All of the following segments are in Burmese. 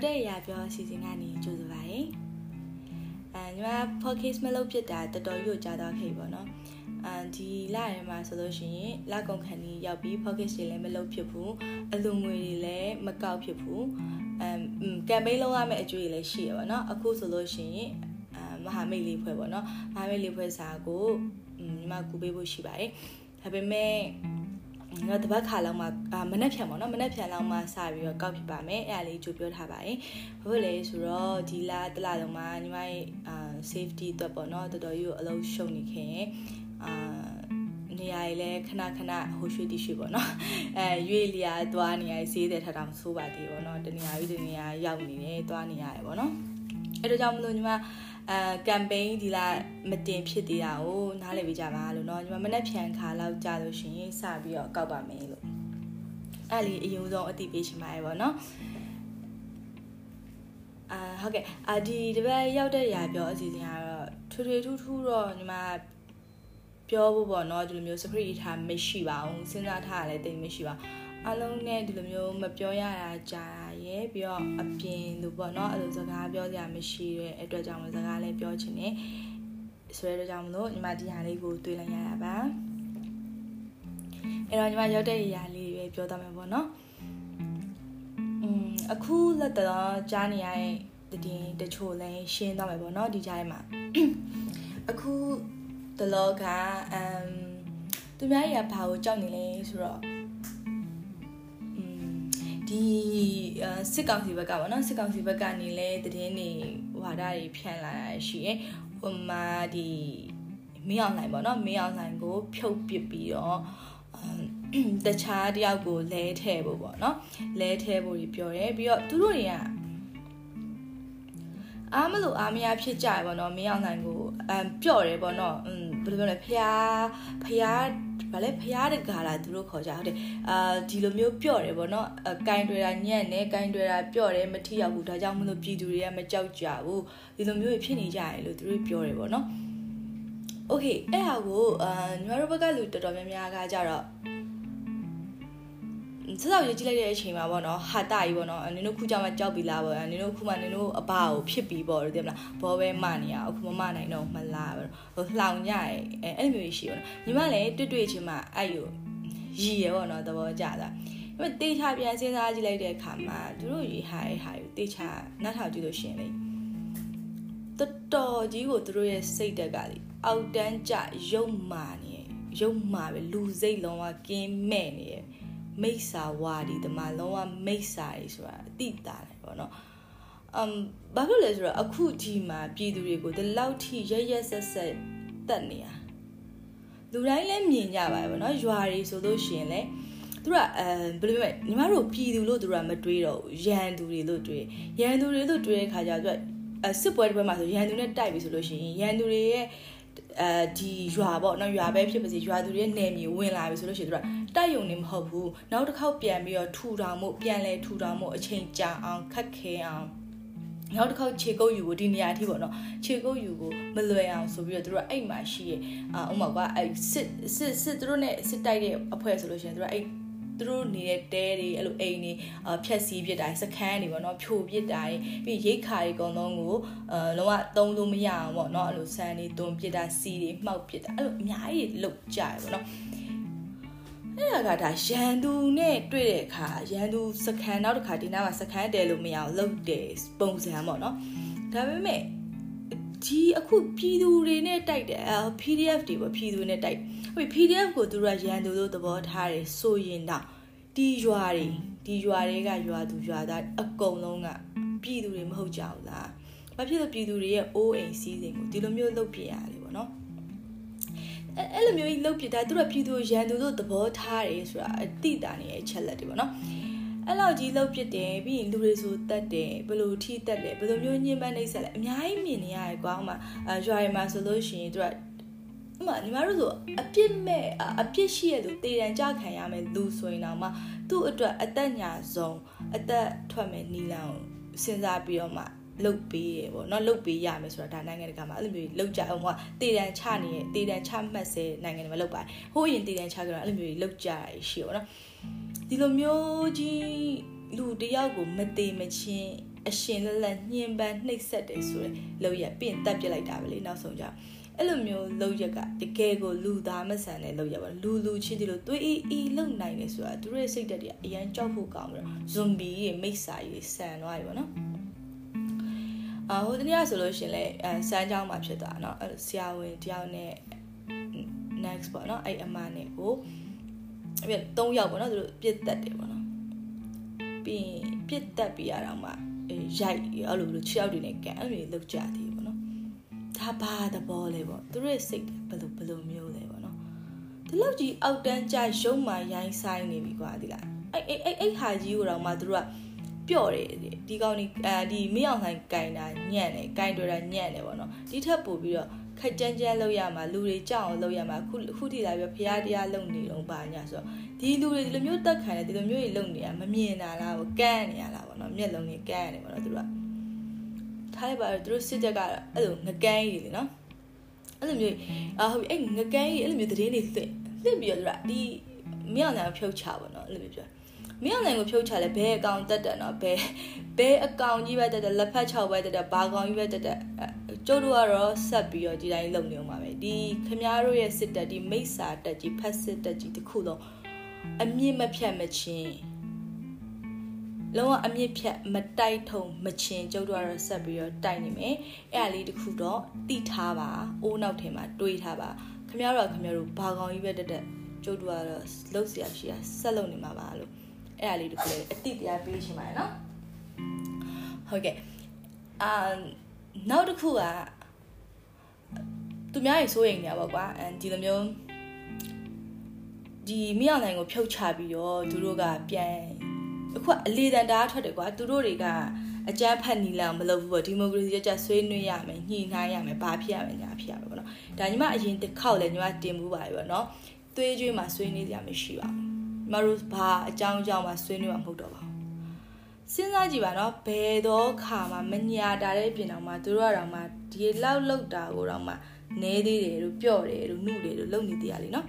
ရောက်တဲ့အရာပြောအစီအစဉ်ကနေကြိုဆိုပါရစေ။အဲညီမ podcast မလုပ်ဖြစ်တာတော်တော်ရွတ်ကြတော့ခဲ့ပေါ့နော်။အဲဒီလရဲမှာဆိုလို့ရှိရင်လကုန်ခန်းကြီးရောက်ပြီး podcast တွေလည်းမလုပ်ဖြစ်ဘူး။အလူငွေတွေလည်းမကောက်ဖြစ်ဘူး။အမ်ကမ်ပိန်းလုပ်ရမယ့်အကျွေးတွေလည်းရှိရပါတော့။အခုဆိုလို့ရှိရင်အမဟာမိတ်လေးဖွဲ့ပေါ့နော်။မဟာမိတ်လေးဖွဲ့စာကိုညီမကူပေးဖို့ရှိပါတယ်။ဒါပေမဲ့ ငါတပတ်ခါလောက်မှမနှက်ဖြန်ပေါ့နော်မနှက်ဖြန်လောက်မှစပြီးတော့ကောက်ဖြစ်ပါမယ်အဲ့ဒါလေးကြိုပြောထားပါတယ်ဘာဖြစ်လဲဆိုတော့ဒီလတလလုံးမှာညီမရဲ့အာ safety အတွက်ပေါ့နော်တော်တော်ကြီးကိုအလုံးရှုံနေခင်အာနေရာကြီးလဲခဏခဏဟိုရွှေတီရွှေပေါ့နော်အဲရွေလျာသွားနေရဈေးတဲ့ထထောင်ဆိုးပါသေးပေါ့နော်တနေရာပြီးတနေရာရောက်နေတယ်သွားနေရတယ်ပေါ့နော်အဲ့တော့ကြောင့်မလို့ညီမ အဲကမ်ပိန်းဒီလာမတင်ဖြစ်သေးတာကိုနားလည်ပေးကြပါလို့เนาะညီမမနေ့ဖြန်ခါလောက်ကြာလို့ရှင်စပြီးတော့ကောက်ပါမယ်လို့အဲ့လီအရင်ဆုံးအတိပေးချင်ပါတယ်ဗောနော်အာဟုတ်ကဲ့အာဒီတပတ်ရောက်တဲ့ຢာပြောအစီအစဉ်ကတော့ထွေထွေထူးထူးတော့ညီမပြောဖို့ပေါ့နော်ဒီလိုမျိုး secret ထားမရှိပါဘူးစဉ်းစားထားရလဲတိတ်မရှိပါ အလုံးနဲ့ဒီလိုမျိုးမပြောရတာကြာတာရယ်ပြီးတော့အပြင်လို့ပေါ့နော်အဲ့လိုစကားပြောကြမရှိတဲ့အတွက်ကြောင့်စကားလည်းပြောချင်တယ်ဆိုတဲ့အတွက်ကြောင့်မလို့ညီမဒီဟာလေးကိုတွေးလိုက်ရတာပါအဲ့တော့ညီမရောက်တဲ့ຢာလေးပဲပြောသားမယ်ပေါ့နော်อืมအခုလက်တော်ကြားနေရတဲ့တည်တချို့လည်းရှင်းသွားမယ်ပေါ့နော်ဒီကြားထဲမှာအခုတလောကအမ်သူများကြီးကဘာကိုကြောက်နေလဲဆိုတော့ ဒီစစ်ကောင်စီဘက်ကပေါ့နော်စစ်ကောင်စီဘက်ကနေလဲတည်င်းနေဝါဒတွေဖြန့်လာတာရှိရယ်ဟိုမှာဒီမင်းအောင်လိုင်းပေါ့နော်မင်းအောင်လိုင်းကို ဖြုတ်ပစ်ပြီးတော့တခြားတယောက်ကိုလဲထဲဖို့ပေါ့နော်လဲထဲဖို့ကြီးပြောတယ်ပြီးတော့သူတို့တွေကအားမလို့အားမရဖြစ်ကြရပေါ့နော်မင်းအောင်နိုင်ကိုအမ်ပျော့တယ်ပေါ့နော်อืม ဘယ်လိုပြောလဲဖျားဖျားဗာလဲဖျားတကားလာသူတို့ခေါ်ကြဟုတ်တယ်အာဒီလိုမျိုးပျော့တယ်ပေါ့နော်အကင်တွေတာညံ့နေကင်တွေတာပျော့တယ်မထိရောက်ဘူးဒါကြောင့်မလို့ပြည်သူတွေကမကြောက်ကြဘူးဒီလိုမျိုးဖြစ်နေကြတယ်လို့သူတို့ပြောတယ်ပေါ့နော်โอเคအဲ့ဟာကိုအာညီမတို့ဘက်ကလူတော်တော်များများကကြတော့ စစောက်ရေးကြည့်လိုက်တဲ့အချိန်မှာပေါ့နော်ဟာတာကြီးပေါ့နော်နင်တို့ခုကြောင်မှကြောက်ပြီလားပေါ့နင်တို့ခုမှနင်တို့အဘကိုဖြစ်ပြီပေါ့သိမလားဘောပဲမနေရအခုမမနိုင်တော့မလားဟိုလှောင်ကြရဲအဲအဲ့လိုမျိုးရှိပေါ့နော်ညီမလည်းတွေ့တွေ့ချင်းမှအဲ့ယူရည်ရပေါ့နော်သဘောကျတာဒါပေမဲ့တေချာပြန်စဉ်းစားကြည့်လိုက်တဲ့အခါမှာသူတို့ရည်ဟာရဲ့ဟာကိုတေချာနောက်ထောင်ကြည့်လို့ရှင်လေတော်တော်ကြီးကိုသူတို့ရဲ့စိတ်တက်ကလေအောက်တန်းကြရုပ်မာနေရုပ်မာပဲလူစိတ်လုံးဝကင်းမဲ့နေတယ် မိတ်ဆာဝါဒီဒီမှာလုံးဝမိတ်ဆာတွေဆိုတာအတိတာတယ်ပေါ့နော်အမ်ဘာဖြစ်လဲဆိုတော့အခုဒီမှာပြည်သူတွေကိုဒီလောက်ထိရရဆက်ဆက်တက်နေတာလူတိုင်းလည်းမြင်ကြပါတယ်ပေါ့နော်ရွာတွေဆိုလို့ရှိရင်လည်းသူကအဲဘယ်လိုပြောလဲညီမတို့ပြည်သူလို့သူကမတွေးတော့ရန်သူတွေလို့တွေးရန်သူတွေလို့တွေးတဲ့ခါကျတော့သူကစစ်ပွဲတစ်ပွဲမှာဆိုရန်သူနဲ့တိုက်ပြီဆိုလို့ရှိရင်ရန်သူတွေရဲ့ အဲဒီရွာပေါ့နော်ရွာပဲဖြစ်ပါစေရွာသူတွေရဲ့နယ်မြေဝင်လာပြီဆိုလို့ရှိရင်တို့ကတိုက်ယုံနေမဟုတ်ဘူးနောက်တစ်ခေါက်ပြန်ပြီးတော့ထူထောင်မှုပြန်လဲထူထောင်မှုအချိန်ကြာအောင်ခက်ခဲအောင်နောက်တစ်ခေါက်ခြေကုပ်ယူကိုဒီနေရာအထိပေါ့နော်ခြေကုပ်ယူကိုမလွယ်အောင်ဆိုပြီးတော့တို့ကအဲ့မှာရှိရဲ့အာဥမာကအဲ့စစ်စစ်စစ်တို့နဲ့စစ်တိုက်တဲ့အဖွဲ့ဆိုလို့ရှိရင်တို့ကအဲ့ သူတို့နေတဲ့တဲတွေအဲ့လိုအိမ်တွေအဖြက်စီးပစ်တာစခန်းတွေပေါ့နော်ဖြိုပစ်တာပြီးရိတ်ခါတွေအကုန်လုံးကိုအဲလုံးဝသုံးလို့မရအောင်ပေါ့နော်အဲ့လိုဆန်တွေတွန်ပစ်တာစီတွေမှောက်ပစ်တာအဲ့လိုအများကြီးလုတ်ကြရပေါ့နော်အဲ့ဒါကဒါရန်သူနဲ့တွေ့တဲ့အခါရန်သူစခန်းနောက်တစ်ခါဒီနားမှာစခန်းတဲလို့မရအောင်လုတ်တယ်ပုံစံပေါ့နော်ဒါပေမဲ့ဒီအခုပြည်သူတွေနဲ့တိုက်တယ် PDF တွေပေါ့ပြည်သူနဲ့တိုက်ဟို PDF ကိုသူတို့ကရန်သူလို့သဘောထားတယ်ဆိုရင်တော့ ဒီရွာတွေဒီရွာတွေကရွာသူရွာသားအကုန်လုံးကပြည်သူတွေမဟုတ်ကြဘူးလားဘာဖြစ်လို့ပြည်သူတွေရဲ့အိုးအိမ်စီးစိမ်ကိုဒီလိုမျိုးလုပ်ပြရလဲပေါ့နော်အဲအဲ့လိုမျိုးကြီးလုပ်ပြတာသူတို့ပြည်သူရန်သူလို့သဘောထားတယ်ဆိုတာအတိတာနေရဲ့ချက်လက်တွေပေါ့နော်အဲ့လောက်ကြီးလှုပ်ပြတယ်ပြီးရင်လူတွေဆိုတက်တယ်ဘယ်လိုထိတက်လဲဘယ်လိုမျိုးညှဉ်းပန်းနှိပ်စက်လဲအများကြီးမြင်နေရတယ်ကွာဟိုမှာရွာတွေမှာဆိုလို့ရှိရင်သူက ဥမာညီမတို့ဆိုအပြစ်မဲ့အပြစ်ရှိရသူတေတံကြခံရမယ်လူဆိုရင်တော့မှသူ့အတွက်အသက်ညာဆုံးအသက်ထွက်မယ်နီလန်ကိုစဉ်းစားပြီးတော့မှလုတ်ပေးရပေါ့နော်လုတ်ပေးရမယ်ဆိုတာဒါနိုင်ငံတကာမှာအဲ့လိုမျိုးလုတ်ကြအောင်ကတေတံချနေတေတံချမှတ်စေနိုင်ငံတွေမှာလုတ်ပါတယ်ဟိုးရင်တေတံချကြတော့အဲ့လိုမျိုးလုတ်ကြရရှိပေါ့နော်ဒီလိုမျိုးကြီးလူတယောက်ကိုမသေးမချင်းအရှင်လက်လက်ညှင်းပန်းနှိပ်စက်တယ်ဆိုရယ်လောက်ရပြင်တက်ပြစ်လိုက်တာပဲလေနောက်ဆုံးကြ အဲ့လိုမျိုးလောက်ရကတကယ်ကိုလူသားမဆန်တဲ့လောက်ရပါလူလူချင်းတီလို့သွေးအီအီလုံနိုင်တယ်ဆိုတာသူတို့ရဲ့စိတ်တက်တွေအရန်ကြောက်ဖို့ကောင်းပြီးတော့ဇွန်ဘီရဲ့မိစ္ဆာကြီးဆန်သွားပြီပေါ့နော်အာဟိုတနေ့ကဆိုလို့ရှင်လဲအဲစမ်းကြောင်းမှာဖြစ်သွားเนาะအဲဆရာဝန်တယောက်နဲ့ next ပေါ့เนาะအဲ့အမနဲ့ကိုအဲ့ပြ၃ယောက်ပေါ့เนาะသူတို့ပြစ်တက်တယ်ပေါ့เนาะပြီးရင်ပြစ်တက်ပြီးရတော့မှရိုက်အဲ့လိုလို6ယောက်တွေနဲ့ကန်အဲ့လိုလောက်ကြသေးပေါ့နော် ဒါဘာသဘောလဲပေါ့သူတို့ရဲ့စိတ်ဘယ်လိုဘယ်လိုမျိုးလဲပေါ့နော်ဒီလောက်ကြီးအောက်တန်းကြရုံမှရိုင်းဆိုင်နေပြီကွာဒီလားအဲ့အဲ့အဲ့အဲ့ဟာကြီးကိုတော့မှသူတို့ကပျော့တယ်ဒီကောင်นี่အဲဒီမင်းအောင်ဆိုင်ကင်တာညံ့တယ်ကင်တွေ့တာညံ့တယ်ပေါ့နော်ဒီထက်ပိုပြီးတော့ခက်ကြမ်းကြမ်းလုပ်ရမှာလူတွေကြောက်အောင်လုပ်ရမှာခုခုထိလာပြီးဖရားတရားလုပ်နေတော့ပါညာဆိုတော့ဒီလူတွေဒီလိုမျိုးတက်ခံတယ်ဒီလိုမျိုးတွေလုပ်နေတာမမြင်တာလားကန်းနေရလားပေါ့နော်မျက်လုံးကြီးကန်းနေပေါ့နော်သူတို့က ထားလိုက်ပါတော့သူတို့စစ်တပ်ကအဲ့လိုငကန်းကြီးလေနော်အဲ့လိုမျိုးအာဟုတ်ပြီအဲ့ငကန်းကြီးအဲ့လိုမျိုးသတင်းတွေလွှင့်လွှင့်ပြီးတော့သူကဒီမြောက်နိုင်ဖြုတ်ချပေါ့နော်အဲ့လိုမျိုးပြောမြောက်နိုင်ကိုဖြုတ်ချလဲဘဲအကောင်တက်တယ်နော်ဘဲဘဲအကောင်ကြီးပဲတက်တယ်လက်ဖက်6ပဲတက်တယ်ဘာကောင်ကြီးပဲတက်တယ်ကျုပ်တို့ကတော့ဆက်ပြီးတော့ဒီတိုင်းလုပ်နေအောင်ပါပဲဒီခမားတို့ရဲ့စစ်တပ်ဒီမိစ္ဆာတက်ကြီးဖက်စစ်တက်ကြီးတခုလုံးအမြင့်မဖြတ်မချင်း လုံးဝအမြင့်ဖြတ်မတိုက်ထုံမချင်းကျုပ်တို့ကတော့ဆက်ပြီးတော့တိုက်နေမယ်အဲ့အလေးတခုတော့တိထားပါအိုးနောက်ထဲမှာတွေးထားပါခမားတို့ကခမားတို့ဘာကောင်ကြီးပဲတက်တက်ကျုပ်တို့ကတော့လှုပ်เสียရှိရဆက်လုပ်နေမှာပါလို့အဲ့အလေးတခုလည်းအတိတရားပေးရှင်ပါတယ်နော်ဟုတ်ကဲ့အာနောက်တစ်ခုကသူများရေစိုးရိမ်နေပါကွာအဲဒီလိုမျိုးဒီမိအောင်နိုင်ကိုဖြုတ်ချပြီးတော့သူတို့ကပြန် အခုအလေတန်တားထွက်တယ်ကွာသူတို့တွေကအကြမ်းဖက်နီလာမလုပ်ဘူးပေါ့ဒီမိုကရေစီကြဆွေးနွေးရမယ်ညှိနှိုင်းရမယ်ဘာဖြစ်ရမယ်ညာဖြစ်ရမယ်ပေါ့နော်ဒါညီမအရင်တစ်ခေါက်လဲညီမတင်မှုပါပြီပေါ့နော်သွေးကြွေးမှာဆွေးနွေးကြမရှိပါဘူးညီမတို့ဘာအကြောင်းအကြောင်းမှာဆွေးနွေးမှာမဟုတ်တော့ပါဘူးစဉ်းစားကြည့်ပါနော်ဘယ်တော့ခါမှမညာတာတဲ့ပြင်တော်မှာသူတို့ကတော့မှဒီလောက်လောက်တာကိုတော့မှနဲသေးတယ်လို့ပြော့တယ်လို့နှုတ်တယ်လို့လုံနေတရားလေနော်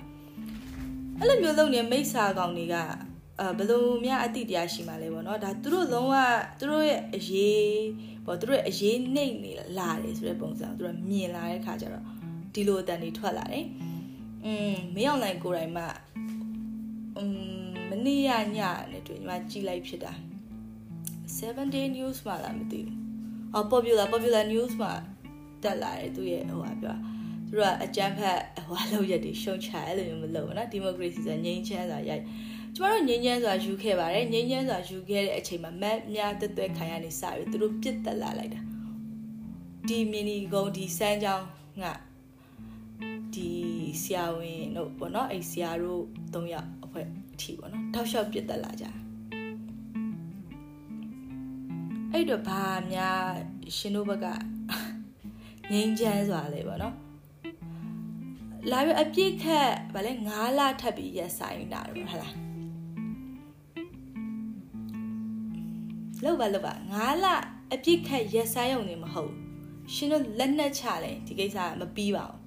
အဲ့လိုမျိုးလုံနေမိစ္ဆာကောင်တွေကအဲ ဘယ်လိုများအတိတရားရှိမှလဲပေါ့နော်ဒါသူတို့လုံးဝသူတို့ရဲ့အရေးပေါ့သူတို့ရဲ့အရေးနှိမ့်နေလာတယ်ဆိုတဲ့ပုံစံသူတို့မြင်လာတဲ့ခါကျတော့ဒီလိုအတန်တွေထွက်လာတယ်อืมမင်းအောင်လိုင်းကိုယ်တိုင်မှอืมမနေ့ညညနဲ့တွေ့ညီမကြည်လိုက်ဖြစ်တာ7 day news မှာလားမသိဘူးအော် popular popular news မှာတက်လာတယ်သူရဲ့ဟိုဟာပြောသူတို့ကအကြမ်းဖက်ဟိုလောက်ရက်တွေရှုံချအဲ့လိုမျိုးမလုပ်ဘူးနော်ဒီမိုကရေစီဆိုငြိမ်းချမ်းစွာရိုက် ကျမတို့ငြိမ်းချမ်းစွာယူခဲ့ပါတယ်ငြိမ်းချမ်းစွာယူခဲ့တဲ့အချိန်မှာမက်များတက်တက်ခံရနေစပြီသူတို့ပြစ်တက်လာလိုက်တာဒီမီနီကုန်းဒီစမ်းချောင်းကဒီဆရာဝန်တို့ပေါ့နော်အဲ့ဆရာတို့၃ယောက်အဖွဲ့အထီပေါ့နော်တောက်လျှောက်ပြစ်တက်လာကြအဲ့တော့ဘာများရှင်တို့ဘက်ကငိမ့်ချမ်းစွာလဲပေါ့နော်လာပြီးအပြစ်ခတ်ဗာလဲ9လထပ်ပြီးရက်ဆိုင်တာတော့ဟုတ်လား လောက်ပါလောက်ပါ9လအပြစ်ခတ်ရက်ဆိုင်ရုံနေမဟုတ်ရှင်တို့လက်နက်ချလဲဒီကိစ္စမပြီးပါဘူး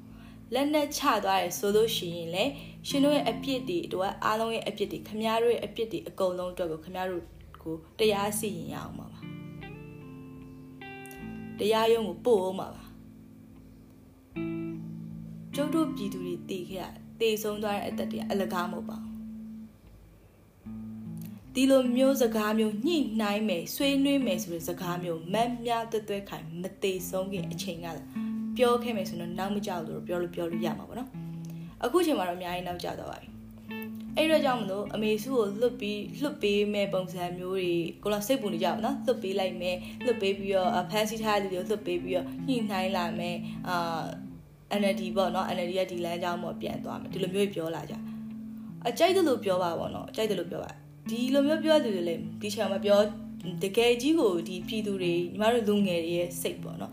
လက်နက်ချသွားတယ်ဆိုလို့ရှိရင်လေရှင်တို့ရဲ့အပြစ်တွေတို့ကအားလုံးရဲ့အပြစ်တွေခမားတို့ရဲ့အပြစ်တွေအကုန်လုံးအတွက်ကိုခမားတို့ကိုတရားစီရင်ရအောင်ပါပါတရားရုံးကိုပို့အောင်ပါပါကျုပ်တို့ပြည်သူတွေတည်ခဲ့ရတည်ဆုံးသွားတဲ့အသက်တွေအလကားမဟုတ်ပါဘူး ဒီလိုမျိုးစကားမျိုးညှိနှိုင်းမယ်ဆွေးနွေးမယ်ဆိုတဲ့စကားမျိုးမတ်မြတွဲတွဲခိုင်မတည်ဆုံးခင်အချိန်ကပြောခဲ့မယ်ဆိုတော့နောက်မကြောက်လို့ပြောလို့ပြောလို့ရမှာပေါ့နော်အခုချိန်မှာတော့အများကြီးနောက်ကျသွားပါပြီအဲ့တော့ကြောင့်မလို့အမေစုကိုလွတ်ပြီးလွတ်ပေးမဲ့ပုံစံမျိုးတွေကိုတော့စိတ်ပူနေကြပါနော်လွတ်ပေးလိုက်မယ်လွတ်ပေးပြီးတော့ဖန်စီထားတဲ့လူတွေလွတ်ပေးပြီးတော့ညှိနှိုင်းလာမယ်အာ NLD ပေါ့နော် NLD ရဲ့ဒီလမ်းကြောင်းပေါ်ပြန်သွားမယ်ဒီလိုမျိုးပြောလာကြအကြိုက်တယ်လို့ပြောပါပေါ့နော်အကြိုက်တယ်လို့ပြောပါ ဒီလိုမျိုးပြောသူတွေလည်းဒီချာမှာပြောတကယ်ကြီးကိုဒီပြည်သူတွေညီမတို့လူငယ်တွေရဲ့စိတ်ပေါ့နော်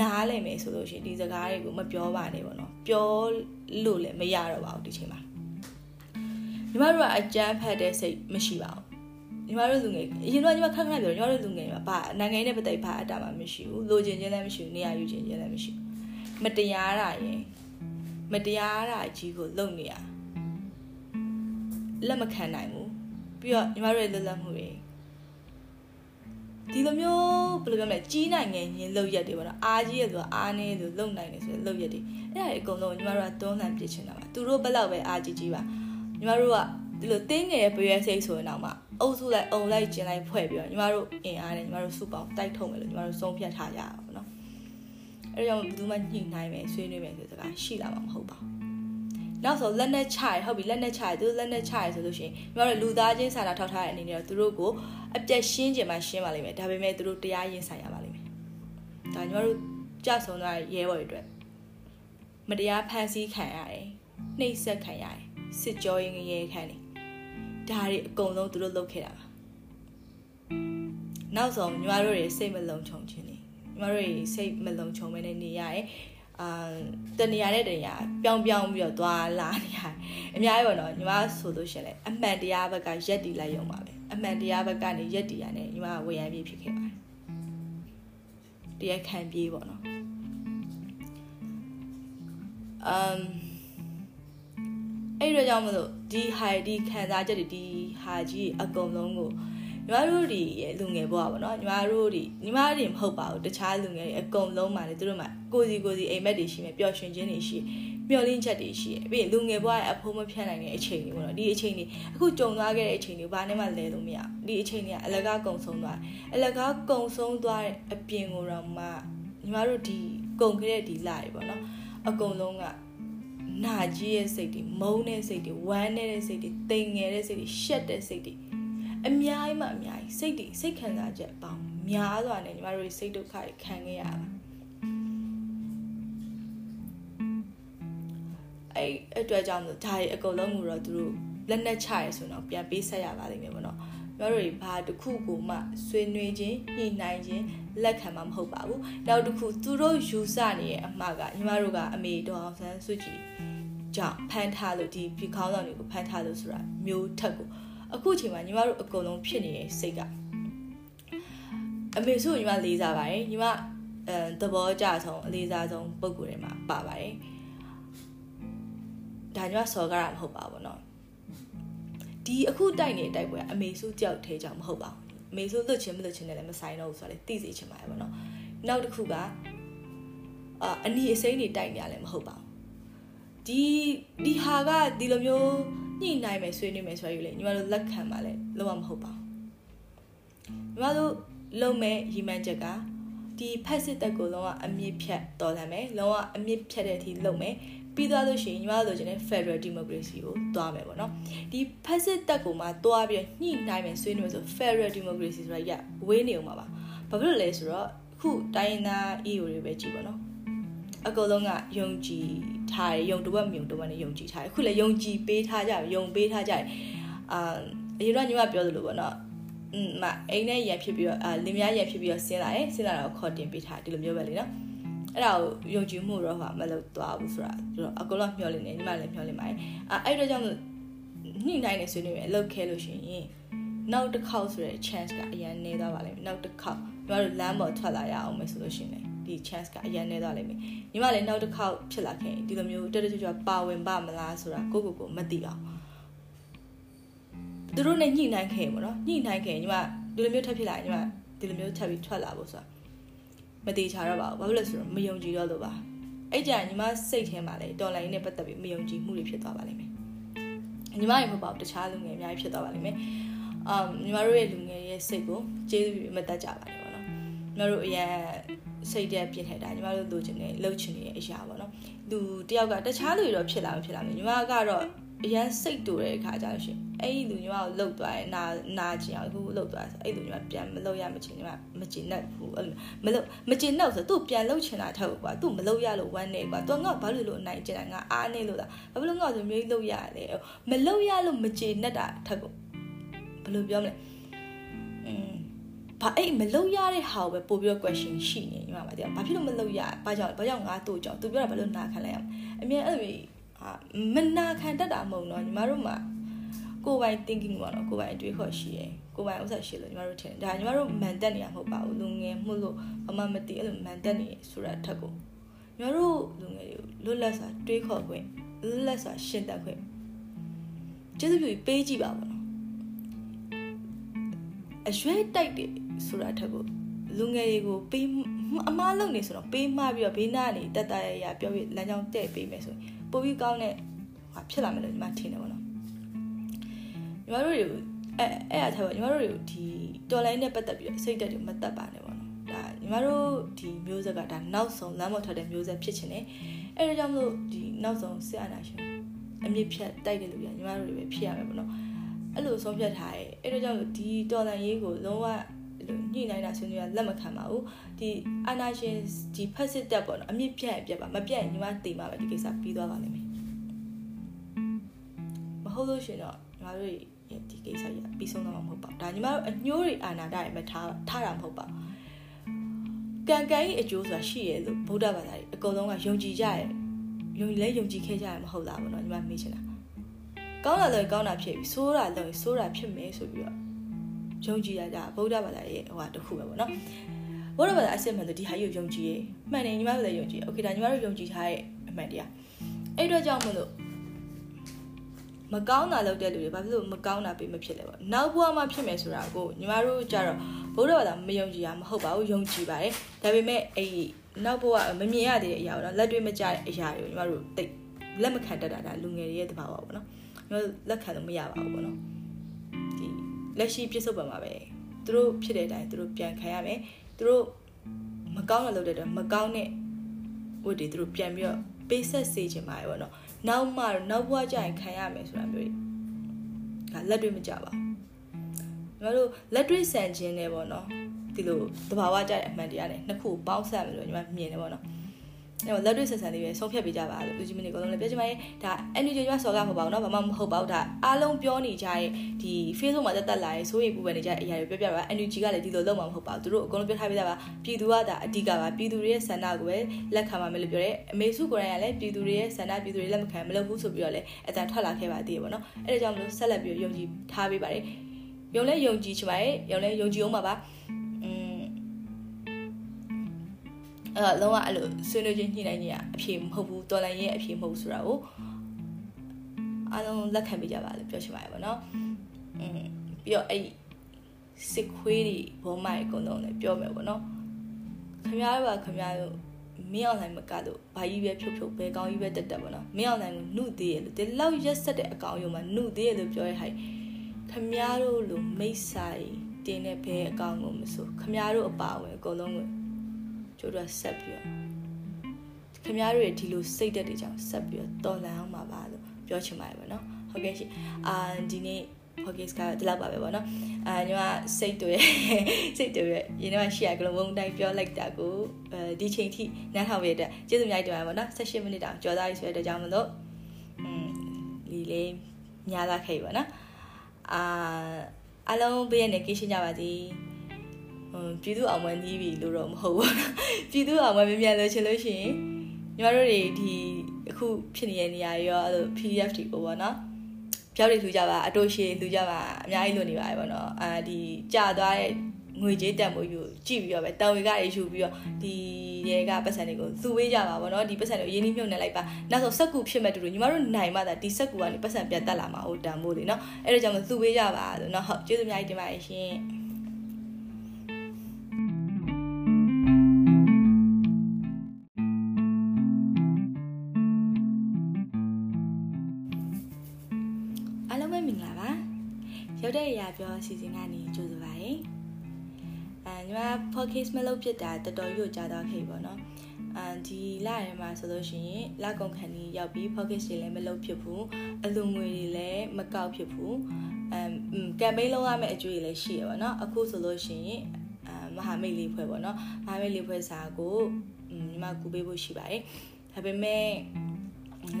နားလည်မယ်ဆိုလို့ရှိရင်ဒီစကားတွေကိုမပြောပါနဲ့ပေါ့နော်ပြောလို့လည်းမရတော့ပါဘူးဒီချိန်မှာညီမတို့ကအကြမ်းဖက်တဲ့စိတ်မရှိပါဘူးညီမတို့လူငယ်အရင်တော့ညီမခက်ခက်ပြောညီမတို့လူငယ်တွေမှာဘာနိုင်ငံရေးနဲ့ပတ်သက်ဘာအတားမှမရှိဘူးလိုချင်ခြင်းလည်းမရှိဘူးနေရာယူခြင်းခြင်းလည်းမရှိဘူးမတရားတာရင်မတရားတာကြီးကိုလုပ်နေရလက်မခံနိုင်ဘူး ပြီးတော့ညီမတို့ရဲ့လွတ်လပ်မှုတွေဒီလိုမျိုးဘယ်လိုပြောမလဲကြီးနိုင်ငယ်ရင်လောက်ရက်တွေပေါ့နော်အားကြီးရဆိုအားနေလို့လုံနိုင်တယ်ဆိုရင်လောက်ရက်တွေအဲ့ဒါတွေအကုန်လုံးညီမတို့ကတွန်းလှန်ပြစ်ချင်တာပါသူတို့ဘက်လောက်ပဲအားကြီးကြီးပါညီမတို့ကဒီလိုတင်းငယ်ရဲ့ပရွယ်စိတ်ဆိုရင်တော့မှအုပ်စုလိုက်အုံလိုက်ကျင်လိုက်ဖွဲ့ပြီးတော့ညီမတို့အင်အားနဲ့ညီမတို့စုပေါင်းတိုက်ထုတ်မယ်လို့ညီမတို့ဆုံးဖြတ်ထားကြရအောင်နော်အဲ့ဒါကြောင့်ဘယ်သူမှညှိနှိုင်းမယ်ဆွေးနွေးမယ်ဆိုတဲ့စကားရှိလာမှာမဟုတ်ပါဘူး နောက်ဆိုလက်နဲ့ချရဟုတ်ပြီလက်နဲ့ချရသူလက်နဲ့ချရဆိုလို့ရှိရင်ညီမတို့လူသားချင်းစာနာထောက်ထားတဲ့အနေနဲ့တော့သူတို့ကိုအပြက်ရှင်းကြမှာရှင်းပါလိမ့်မယ်ဒါပေမဲ့သူတို့တရားရင်ဆိုင်ရပါလိမ့်မယ်ဒါညီမတို့ကြဆုံးသွားရဲဘော်တွေအတွက်မတရားဖန်ဆီးခံရတယ်နှိပ်စက်ခံရတယ်စစ်ကြောရင်ရဲခံတယ်ဒါတွေအကုန်လုံးသူတို့လုပ်ခဲ့တာပါနောက်ဆုံးညီမတို့တွေစိတ်မလုံခြုံခြင်းနေညီမတို့တွေစိတ်မလုံခြုံမဲနဲ့နေရတယ် အာတနေရာနဲ့တနေရာပြောင်းပြောင်းပြီးတော့သွားလာနေရတယ်အများကြီးပေါ့နော်ညီမဆိုလို့ရှင်လေအမှန်တရားဘက်ကရက်တီလိုက်ရုံပါပဲအမှန်တရားဘက်ကနေရက်တီရနဲ့ညီမဝေယံပြေးဖြစ်ခဲ့ပါတယ်တရားခံပြေးပေါ့နော်အမ်အဲ့တော့ကြောင့်မလို့ဒီဟာဒီခံစားချက်တွေဒီဟာကြီးအကုန်လုံးကို ညီမတို့ဒီရဲ့လူငယ်ဘဝပေါ့နော်ညီမတို့ဒီညီမတွေမဟုတ်ပါဘူးတခြားလူငယ်တွေအကုန်လုံးမှာလေသူတို့မှာကိုစီကိုစီအိမ်မက်တွေရှိမယ်ပျော်ရွှင်ခြင်းတွေရှိမျောလင်းချက်တွေရှိတယ်ပြီးရင်လူငယ်ဘဝရဲ့အဖိုးမဖြတ်နိုင်တဲ့အချိန်တွေပေါ့နော်ဒီအချိန်တွေအခုကြုံသွားခဲ့တဲ့အချိန်တွေဘာနဲ့မှလဲလို့မရဒီအချိန်တွေကအလကားကုံဆုံးသွားအလကားကုံဆုံးသွားတဲ့အပြင်ကိုတော့မှညီမတို့ဒီကုံခဲ့တဲ့ဒီလာတွေပေါ့နော်အကုန်လုံးကနာကြီးရဲ့စိတ်တွေမုန်းတဲ့စိတ်တွေဝမ်းနေတဲ့စိတ်တွေတိမ်ငယ်တဲ့စိတ်တွေရှက်တဲ့စိတ်တွေ အများကြီးမှအများကြီးစိတ်တွေစိတ်ခံစားချက်ပေါင်းများစွာနဲ့ညီမတို့စိတ်ဒုက္ခတွေခံခဲ့ရတာအဲ့အတွက်ကြောင့်ဒါတွေအကုန်လုံးကိုတော့သူတို့လက်နဲ့ချရဲဆိုတော့ပြန်ပေးဆက်ရပါလိမ့်မယ်ပေါ့နော်ညီမတို့တွေဘာတစ်ခုကိုမှဆွေးနွေးခြင်းညှိနှိုင်းခြင်းလက်ခံမှာမဟုတ်ပါဘူးနောက်တစ်ခုသူတို့ယူဆနေရဲ့အမှားကညီမတို့ကအမေတော်အောင်ဆန်းစုကြည်ကြောင့်ဖမ်းထားလို့ဒီဒီခေါင်းဆောင်တွေကိုဖမ်းထားလို့ဆိုတာမျိုးထက်ကို အခုချိန်မှာညီမတို့အကုန်လုံးဖြစ်နေတဲ့စိတ်ကအမေစုညီမလေးစားပါတယ်ညီမအဲသဘောကြဆုံးအလေးစားဆုံးပုံကိုယ်တွေမှာပါပါတယ်ဒါညီမစော်ကားတာမဟုတ်ပါဘူးเนาะဒီအခုတိုက်နေတိုက်ပွဲအမေစုကြောက်သေးကြောင်မဟုတ်ပါဘူးအမေစုလွတ်ချင်းမလွတ်ချင်းနဲ့လည်းမဆိုင်တော့ဘူးဆိုတော့လေသိစေချင်ပါတယ်ဗောနော်နောက်တစ်ခုကအာအနီအစိမ့်တွေတိုက်နေရလည်းမဟုတ်ပါဘူး ဒီဒီဟာကဒီလိုမျိုးညှိနိုင်မယ်ဆွေးနွေးမယ်ဆိုရည်လေညီမတို့လက်ခံပါလေလုံးဝမဟုတ်ပါဘူးညီမတို့လုံမဲ့ရီမန်းချက်ကဒီဖက်စစ်တက်ကိုလုံးဝအမြင့်ဖြတ်တော်လှန်မယ်လုံးဝအမြင့်ဖြတ်တဲ့အထိလုပ်မယ်ပြီးသွားလို့ရှိရင်ညီမတို့လိုချင်တဲ့ Federal Democracy ကိုသွားမယ်ပေါ့နော်ဒီဖက်စစ်တက်ကိုမှသွားပြီးညှိနှိုင်းမယ်ဆွေးနွေးဆို Federal Democracy ဆိုတာရဝေးနေအောင်ပါပါဘာဖြစ်လို့လဲဆိုတော့ခုတိုင်းရင်းသား EU တွေပဲကြည့်ပါနော် အကုန်လုံးကယုံကြည်ထားတယ်ယုံတဝက်မြုံတဝက်နဲ့ယုံကြည်ထားတယ်အခုလည်းယုံကြည်ပေးထားကြယုံပေးထားကြတယ်အာအရင်တော့ညီမပြောသလိုပေါ့နော်อืมမအိမ်နဲ့ရံဖြစ်ပြီးတော့အာလင်မယားရံဖြစ်ပြီးတော့ဆင်းလာတယ်ဆင်းလာတော့ခေါ်တင်ပေးထားဒီလိုမျိုးပဲလေနော်အဲ့ဒါကိုယုံကြည်မှုတော့ဟာမလုပ်သွားဘူးဆိုတာဆိုတော့အကုန်လုံးမျှော်လင့်နေညီမလည်းမျှော်လင့်ပါတယ်အဲ့အဲ့တော့ကြောင့်ညှိနှိုင်းနေဆွေးနွေးမယ်အလုပ်ခဲလို့ရှိရင်နောက်တစ်ခေါက်ဆိုတဲ့ chance ကအရင်နေသွားပါလိမ့်မယ်နောက်တစ်ခေါက်ညီမတို့လမ်းပေါ်ထွက်လာရအောင်မယ်ဆိုလို့ရှိရင် ဒီ chance ကအရင်နေသွားလိမ့်မယ်ညီမလည်းနောက်တစ်ခေါက်ဖြစ်လာခဲ့ဒီလိုမျိုးတက်တက်ကြွကြွပါဝင်ပါမလားဆိုတာကိုကိုကိုမသိအောင်သူတို့နဲ့ညှိနှိုင်းခဲ့ပေါ့နော်ညှိနှိုင်းခဲ့ညီမဒီလိုမျိုးထပ်ဖြစ်လာညီမဒီလိုမျိုးထပ်ပြီးထွက်လာဖို့ဆိုတာမသေးချာတော့ပါဘူးဘာဖြစ်လို့ဆိုတော့မယုံကြည်တော့လို့ပါအဲ့ကြညီမစိတ်ထဲမှာလေတော်လိုင်းနဲ့ပတ်သက်ပြီးမယုံကြည်မှုတွေဖြစ်သွားပါလိမ့်မယ်ညီမရေမဟုတ်ပါဘူးတခြားလူငယ်အများကြီးဖြစ်သွားပါလိမ့်မယ်အမ်ညီမတို့ရဲ့လူငယ်ရဲ့စိတ်ကိုကျေးဇူးပြုမတတ်ကြပါနဲ့ပေါ့နော်ညီမတို့အရင် စိတ်တက်ပြင်းထန်တာညီမတို့လိုချင်တယ်လှုပ်ချင်နေတဲ့အရာပေါ့နော်လူတယောက်ကတခြားလူတွေတော့ဖြစ်လာမဖြစ်လာမယ်ညီမကတော့အရန်စိတ်တူတဲ့အခါကျတော့ရှင်အဲ့ဒီလူညီမကိုလှုပ်သွားရင်နာနာချင်အောင်အခုလှုပ်သွားဆိုအဲ့ဒီလူညီမပြန်မလှုပ်ရမချင်ညီမမချင်နဲ့ဘူးအဲ့မလှုပ်မချင်တော့ဆိုသူ့ပြန်လှုပ်ချင်တာထက်ကွာသူ့မလှုပ်ရလို့ဝမ်းနေကွာသူငါဘာလို့လို့အနိုင်ကျင်တာငါအားနေလို့လားဘာလို့ငါဆိုမျိုးလှုပ်ရတယ်မလှုပ်ရလို့မချင်နဲ့တာထက်ကိုဘယ်လိုပြောမလဲอืม ဘာအဲ့မလုံရတဲ့ဟာကိုပဲပို့ပြီးတော့ question ရှိနေညီမပါတရားဘာဖြစ်လို့မလုံရဘာကြောင့်ဘာကြောင့်ငါတို့ကြောင့်သူပြောတာဘာလို့နာခံလိုက်ရမလဲအမြင်အဲ့လိုအာမနာခံတတ်တာမဟုတ်တော့ညီမတို့မှာကိုယ်ပိုင် thinking ပေါ့နော်ကိုယ်ပိုင်အတွေးခေါ်ရှိရယ်ကိုယ်ပိုင်ဥစ္စာရှိလို့ညီမတို့ထင်ဒါညီမတို့မန်တက်နေရမဟုတ်ပါဘူးလူငယ်မှုလို့ဘာမှမသိအဲ့လိုမန်တက်နေဆိုတဲ့အထက်ကိုညီမတို့လူငယ်တွေကိုလွတ်လပ်စွာတွေးခေါ်ခွင့်လွတ်လပ်စွာရှင်းတတ်ခွင့်ကျေးဇူးပြုပေးကြည့်ပါဘောနော်အရွယ်တိုက်တယ် ဆိုတာထက်ကိုလူငယ်တွေကိုပေးအမားလုပ်နေဆိုတော့ပေးမှပြီးတော့ဘေးနားနေတက်တက်ရရပြောပြီးလမ်းကြောင်းတဲ့ပေးမယ်ဆိုရင်ပိုပြီးကောင်းတဲ့ဟာဖြစ်လာမယ်လို့ညီမထင်တယ်ပေါ့နော်ညီမတို့တွေအဲအဲ့အထားပါညီမတို့တွေဒီတော်လိုင်းနဲ့ပတ်သက်ပြီးတော့စိတ်တက်တွေမတက်ပါနဲ့ပေါ့နော်ဒါညီမတို့ဒီမျိုးဆက်ကဒါနောက်ဆုံးလမ်းပေါ်ထွက်တဲ့မျိုးဆက်ဖြစ်ချင်တယ်အဲ့ဒါကြောင့်မလို့ဒီနောက်ဆုံးစစ်အာဏာရှင်အမြင့်ဖြတ်တိုက်တဲ့လူတွေညီမတို့တွေပဲဖြစ်ရမယ်ပေါ့နော်အဲ့လိုဆုံးဖြတ်ထားရဲအဲ့ဒါကြောင့်ဒီတော်လန်ရေးကိုလုံးဝ ညှိနှိုင်းတာဆွေးနွေးရလက်မခံပါဘူးဒီအာနာရှင်ဒီဖက်စစ်တက်ပေါ့နော်အမြင့်ပြတ်ပြတ်ပါမပြတ်ညီမသိမှာပဲဒီကိစ္စပြီးသွားပါလိမ့်မယ်မဟုတ်လို့ရှင်တော့ညီမတို့ဒီကိစ္စကြီးပြီးဆုံးတော့မှာမဟုတ်ပါဘူးဒါညီမတို့အညိုးတွေအာနာတာတွေမထားထားတာမဟုတ်ပါဘူးကံကံကြီးအကျိုးဆိုတာရှိရဲ့လို့ဗုဒ္ဓဘာသာကြီးအကုန်လုံးကယုံကြည်ကြရဲ့ယုံလဲယုံကြည်ခဲ့ကြရမဟုတ်လားဘောနော်ညီမမေးချင်တာကောင်းတာလည်းကောင်းတာဖြစ်ပြီဆိုးတာလည်းဆိုးတာဖြစ်မယ်ဆိုပြီးတော့ ယုံကြည်ရကြဗုဒ္ဓဘာသာရဲ့ဟိုဟာတစ်ခုပဲပေါ့နော်ဗုဒ္ဓဘာသာအစစ်မှန်ဆိုဒီဟာကြီးကိုယုံကြည်ရမှန်တယ်ညီမတို့လည်းယုံကြည်โอเคဒါညီမတို့ယုံကြည်ထားတဲ့အမှန်တရားအဲ့တော့ကြောင့်မလို့မကောင်းတာလုပ်တဲ့လူတွေဘာဖြစ်လို့မကောင်းတာပေးမဖြစ်လဲပေါ့နောက်ဘဝမှာဖြစ်မယ်ဆိုတာကိုညီမတို့ကြတော့ဗုဒ္ဓဘာသာမယုံကြည်ရမဟုတ်ပါဘူးယုံကြည်ပါတယ်ဒါပေမဲ့အဲ့နောက်ဘဝမမြင်ရသေးတဲ့အရာတော့လက်တွေ့မကျတဲ့အရာတွေကိုညီမတို့တိတ်လက်မခံတတ်တာဒါလူငယ်တွေရဲ့တဘာဝပေါ့နော်ညီမတို့လက်ခံလို့မရပါဘူးပေါ့နော်ဒီ လက်ရှိပြစ္ဆုတ်ပံမှာပဲသူတို့ဖြစ်တဲ့အတိုင်းသူတို့ပြန်ခံရမယ်သူတို့မကောင်းတဲ့လုပ်တဲ့တော့မကောင်းတဲ့ဝတ်တွေသူတို့ပြန်ပြီးတော့ပေးဆက်စေချင်ပါတယ်ပေါ့နော်နောက်မှနောက်ဘဝကျရင်ခံရမယ်ဆိုတာမျိုးတွေဒါလက်တွေ့မကြပါဘူးညီမတို့လက်တွေ့ဆန်ခြင်းနဲ့ပေါ့နော်ဒီလိုတဘာဝကြတဲ့အမှန်တရားနဲ့နှစ်ခုပေါင်းစပ်မယ်လို့ညီမမြင်တယ်ပေါ့နော် အဲ့တော့လက်တွေ့ဆက်ဆံလေးပဲဆုံးဖြတ်ပေးကြပါလို့လူကြီးမင်းတွေအကုန်လုံးလည်းပြောချင်ပါတယ်ဒါ energy ကျွမ်းစော်ကမဟုတ်ပါဘူးเนาะဘာမှမဟုတ်ပါဘူးဒါအားလုံးပြောနေကြရဲ့ဒီ Facebook မှာတက်တက်လာရဲ့စိုးရိမ်ပူပန်နေကြတဲ့အရာတွေပြောပြပါ energy ကလည်းဒီလိုလုံးမှာမဟုတ်ပါဘူးသူတို့အကုန်လုံးပြောထားပေးကြပါပြည်သူကဒါအဓိကပါပြည်သူတွေရဲ့ဆန္ဒကိုပဲလက်ခံပါမယ်လို့ပြောတယ်အမေစုကိုယ်တိုင်ကလည်းပြည်သူတွေရဲ့ဆန္ဒပြည်သူတွေလက်မခံမလုပ်ဘူးဆိုပြီးတော့လည်းအတန်ထွက်လာခဲ့ပါသေးတယ်ပေါ့နော်အဲ့ဒါကြောင့်မလို့ဆက်လက်ပြီးယုံကြည်ထားပေးပါတယ်ယုံလဲယုံကြည်ချင်ပါတယ်ယုံလဲယုံကြည်အောင်ပါပါ အဲ့တော့လုံးဝအဲ့လိုဆွေးနွေးချင်းညှိနှိုင်းခြင်းအဖြေမဟုတ်ဘူးတော်လန်ရဲ့အဖြေမဟုတ်ဘူးဆိုတာကိုအားလုံးလက်ခံပေးကြပါလို့ပြောချင်ပါတယ်ဗောနော်อืมပြီးတော့အဲ့စစ်ခွေးတွေဘောမိုက်အကုန်လုံးလည်းပြောမယ်ဗောနော်ခင်ဗျားတို့ကခင်ဗျားတို့မင်းအွန်လိုင်းမကတော့ဘာကြီးပဲဖြုတ်ဖြုတ်ပဲကောင်းကြီးပဲတက်တက်ဗောနော်မင်းအွန်လိုင်းကိုနှုတ်သေးရလို့ဒီလောက်ရက်ဆက်တဲ့အကောင်ရုံမှာနှုတ်သေးရလို့ပြောရဟိုင်ခင်ဗျားတို့လိုမိတ်ဆိုင်တင်းတဲ့ဘဲအကောင်ကိုမဆိုခင်ဗျားတို့အပါဝင်အကုန်လုံးကို ကျိုးတို့ဆက်ပြီးတော့ခင်ဗျားတို့ရဲ့ဒီလိုစိတ်သက်တွေကြောင့်ဆက်ပြီးတော့တော်လန်အောင်ပါပါလို့ပြောချင်ပါတယ်ဗောနော်ဟုတ်ကဲ့ရှင်အာဒီနေ့ podcast ကဒီလောက်ပါပဲဗောနော်အာညီမစိတ်တွေစိတ်တွေရင်းနှမရှိရကလုံးဝတိုင်းပြောလိုက်တာကိုအဲဒီချိန်ထိနားထောင်ရတဲ့ကျေးဇူးအများကြီးတင်ပါတယ်ဗောနော်18မိနစ်တောင်ကြော်သားရေးဆိုတဲ့အတွက်ကြောင့်မလို့อืมဒီလေးညားလာခဲ့ပါနော်အာအလုံးဘေးရနေကိရှင်းကြပါစေ ပြည်သူအောင်မနီးပြီလို့တော့မဟုတ်ဘူးပြည်သူအောင်မမြန်မြန်လို့ချင်လို့ရှိရင်ညီမတို့တွေဒီအခုဖြစ်နေတဲ့နေရာရောအဲ့လို PDF တွေကိုပေါ့နော်ပြောက်တွေလူကြပါအတိုးရှိလူကြပါအများကြီးလွတ်နေပါတယ်ပေါ့နော်အာဒီကြာသွားတဲ့ငွေကြေးတက်မှုယူကြည့်ပြီးတော့ပဲတောင်ဝေကတွေယူပြီးတော့ဒီရဲကပတ်စံတွေကိုသူ့ဝေးကြပါဗောနော်ဒီပတ်စံတွေကိုရင်းနှီးမြှုပ်နှံလိုက်ပါနောက်ဆုံးစက်ကူဖြစ်မဲ့တူတူညီမတို့နိုင်မှသာဒီစက်ကူကနေပတ်စံပြန်တက်လာမှာဟိုတန်မိုးလေနော်အဲ့ဒါကြောင့်သူ့ဝေးကြပါလို့နော်ဟုတ်ကျေးဇူးအများကြီးတင်ပါတယ်ရှင် ရောက်တဲ့အရာပြောအစီအစဉ်ကနေကြိုဆိုပါရစေ။အဲညီမ podcast မလုပ်ဖြစ်တာတော်တော်ကြီးကြာတော့ခဲ့ပေါ့နော်။အဲဒီလထဲမှာဆိုလို့ရှိရင်လကုန်ခန်းကြီးရောက်ပြီး podcast တွေလည်းမလုပ်ဖြစ်ဘူး။အလူငွေတွေလည်းမကောက်ဖြစ်ဘူး။အမ်ကမ်ပိန်းလုပ်ရမယ့်အကျိုးတွေလည်းရှိရပါတော့။အခုဆိုလို့ရှိရင်အမဟာမိတ်လေးဖွဲ့ပေါ့နော်။မဟာမိတ်လေးဖွဲ့စာကိုညီမကူပေးဖို့ရှိပါတယ်။ဒါပေမဲ့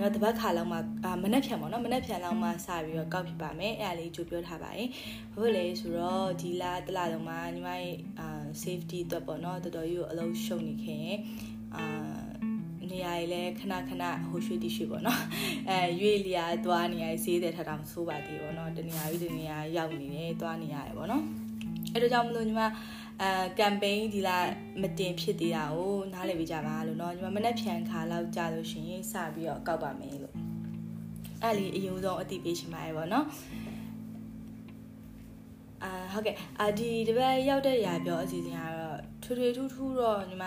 ငါတပတ်ခါလောက်မှမနှက်ဖြန်ပေါ့နော်မနှက်ဖြန်လောက်မှစပြီးတော့ကောက်ဖြစ်ပါမယ်အဲ့ဒါလေးကြိုပြောထားပါတယ်ဘာဖြစ်လဲဆိုတော့ဒီလတလလုံးမှာညီမရဲ့အာ safety အတွက်ပေါ့နော်တော်တော်ကြီးကိုအလုံးရှုံနေခင်အာနေရာကြီးလဲခဏခဏဟိုရွှေ့တိရွှေ့ပေါ့နော်အဲရွေ့လျာသွားနေရဈေးတဲ့ထထောင်ဆိုးပါသေးပေါ့နော်တနေရာကြီးတနေရာရောက်နေတယ်သွားနေရတယ်ပေါ့နော်အဲ့ဒါကြောင့်မလို့ညီမ အဲကမ်ပိန်းဒီလာမတင်ဖြစ်သေးတာကိုနားလည်ပေးကြပါလို့เนาะညီမမနေ့ဖြန်ခါလောက်ကြာလို့ရှင်စပြီးတော့ကောက်ပါမယ်လို့အဲ့လီအရင်ဆုံးအတိပေးချင်ပါတယ်ဗောနော် အာဟုတ်ကဲ့အာဒီတပတ်ရောက်တဲ့ရာပြောအစီအစဉ်ကတော့ထွေထွေထူးထူးတော့ညီမ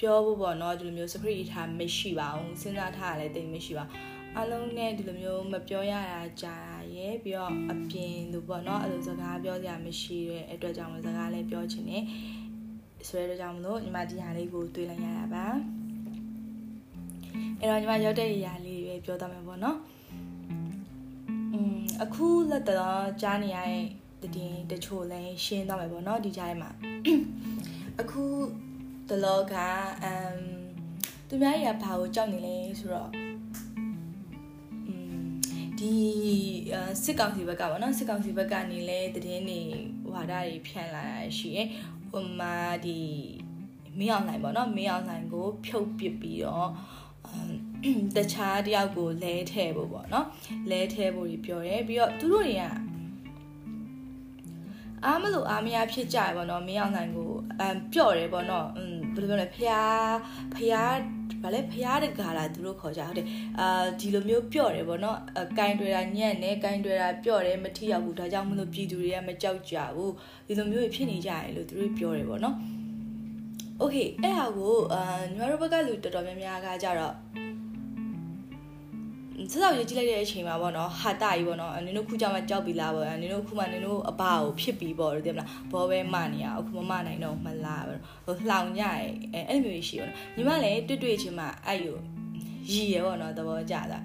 ပြောဖို့ပေါ့နော်ဒီလိုမျိုး script ထားမရှိပါဘူးစဉ်းစားထားရလည်းတိတ်မရှိပါ အလုံးနဲ့ဒီလိုမျိုးမပြောရတာကြာရဲ့ပြီးတော့အပြင်လို့ပေါ့နော်အဲ့လိုစကားပြောစရာမရှိတဲ့အတွက်ကြောင့်စကားလည်းပြောချင်တယ်ဆိုရတဲ့ကြောင့်မလို့ညီမဒီဟာလေးကိုတွေးလိုက်ရတာပါအဲ့တော့ညီမရောက်တဲ့နေရာလေးပဲပြောသားမယ်ပေါ့နော်อืมအခုလက်တော့ကြားနေရတဲ့တည်တချို့လည်းရှင်းသွားမယ်ပေါ့နော်ဒီကြားထဲမှာအခုတလောကအမ်သူများကြီးကဘာကိုကြောက်နေလဲဆိုတော့ ဒီစစ်ကောင်စီဘက်ကပေါ့နော်စစ်ကောင်စီဘက်ကနေလဲတည်င်းနေဝါဒတွေဖြန့်လာတာရှိရယ်ဟိုမှာဒီမင်းအောင်နိုင်ပေါ့နော်မင်းအောင်နိုင်ကို ဖြုတ်ပစ်ပြီးတော့တခြားတယောက်ကိုလဲထဲဖို့ပေါ့နော်လဲထဲဖို့ကြီးပြောတယ်ပြီးတော့သူတို့တွေကအားမလို့အားမရဖြစ်ကြရပေါ့နော်မင်းအောင်နိုင်ကိုအမ်ပြော့တယ်ပေါ့နော်อืมဘယ်လိုပြောလဲဖျားဖျား ဗာလဲဖျားတကာလာသူတို့ခေါ်ကြဟုတ်တယ်အာဒီလိုမျိုးပြော့တယ်ပေါ့နော်ကင်တွေတာညံ့နေကင်တွေတာပြော့တယ်မထိရောက်ဘူးဒါကြောင့်မလို့ပြည်သူတွေကမကြောက်ကြဘူးဒီလိုမျိုးဖြစ်နေကြတယ်လို့သူတို့ပြောတယ်ပေါ့နော်โอเคအဲ့ဟာကိုအာညီမတို့ဘက်ကလူတော်တော်များများကကြတော့ ဆက်ဆောက်ရေးကြည့်လိုက်တဲ့အချိန်မှာပေါ့နော်ဟာတာကြီးပေါ့နော်နင်တို့ခုကြောင်မှကြောက်ပြီလားပေါ့နင်တို့ခုမှနင်တို့အဘကိုဖြစ်ပြီပေါ့သိမလားဘောပဲမနေရအခုမမနိုင်တော့မလားပေါ့ဟိုလှောင်ညရဲအဲအဲ့လိုမျိုးရှိပေါ့နော်ညီမလည်းတွေ့တွေ့ချင်းမှအဲ့ယူရည်ရပေါ့နော်သဘောကျတာဒါ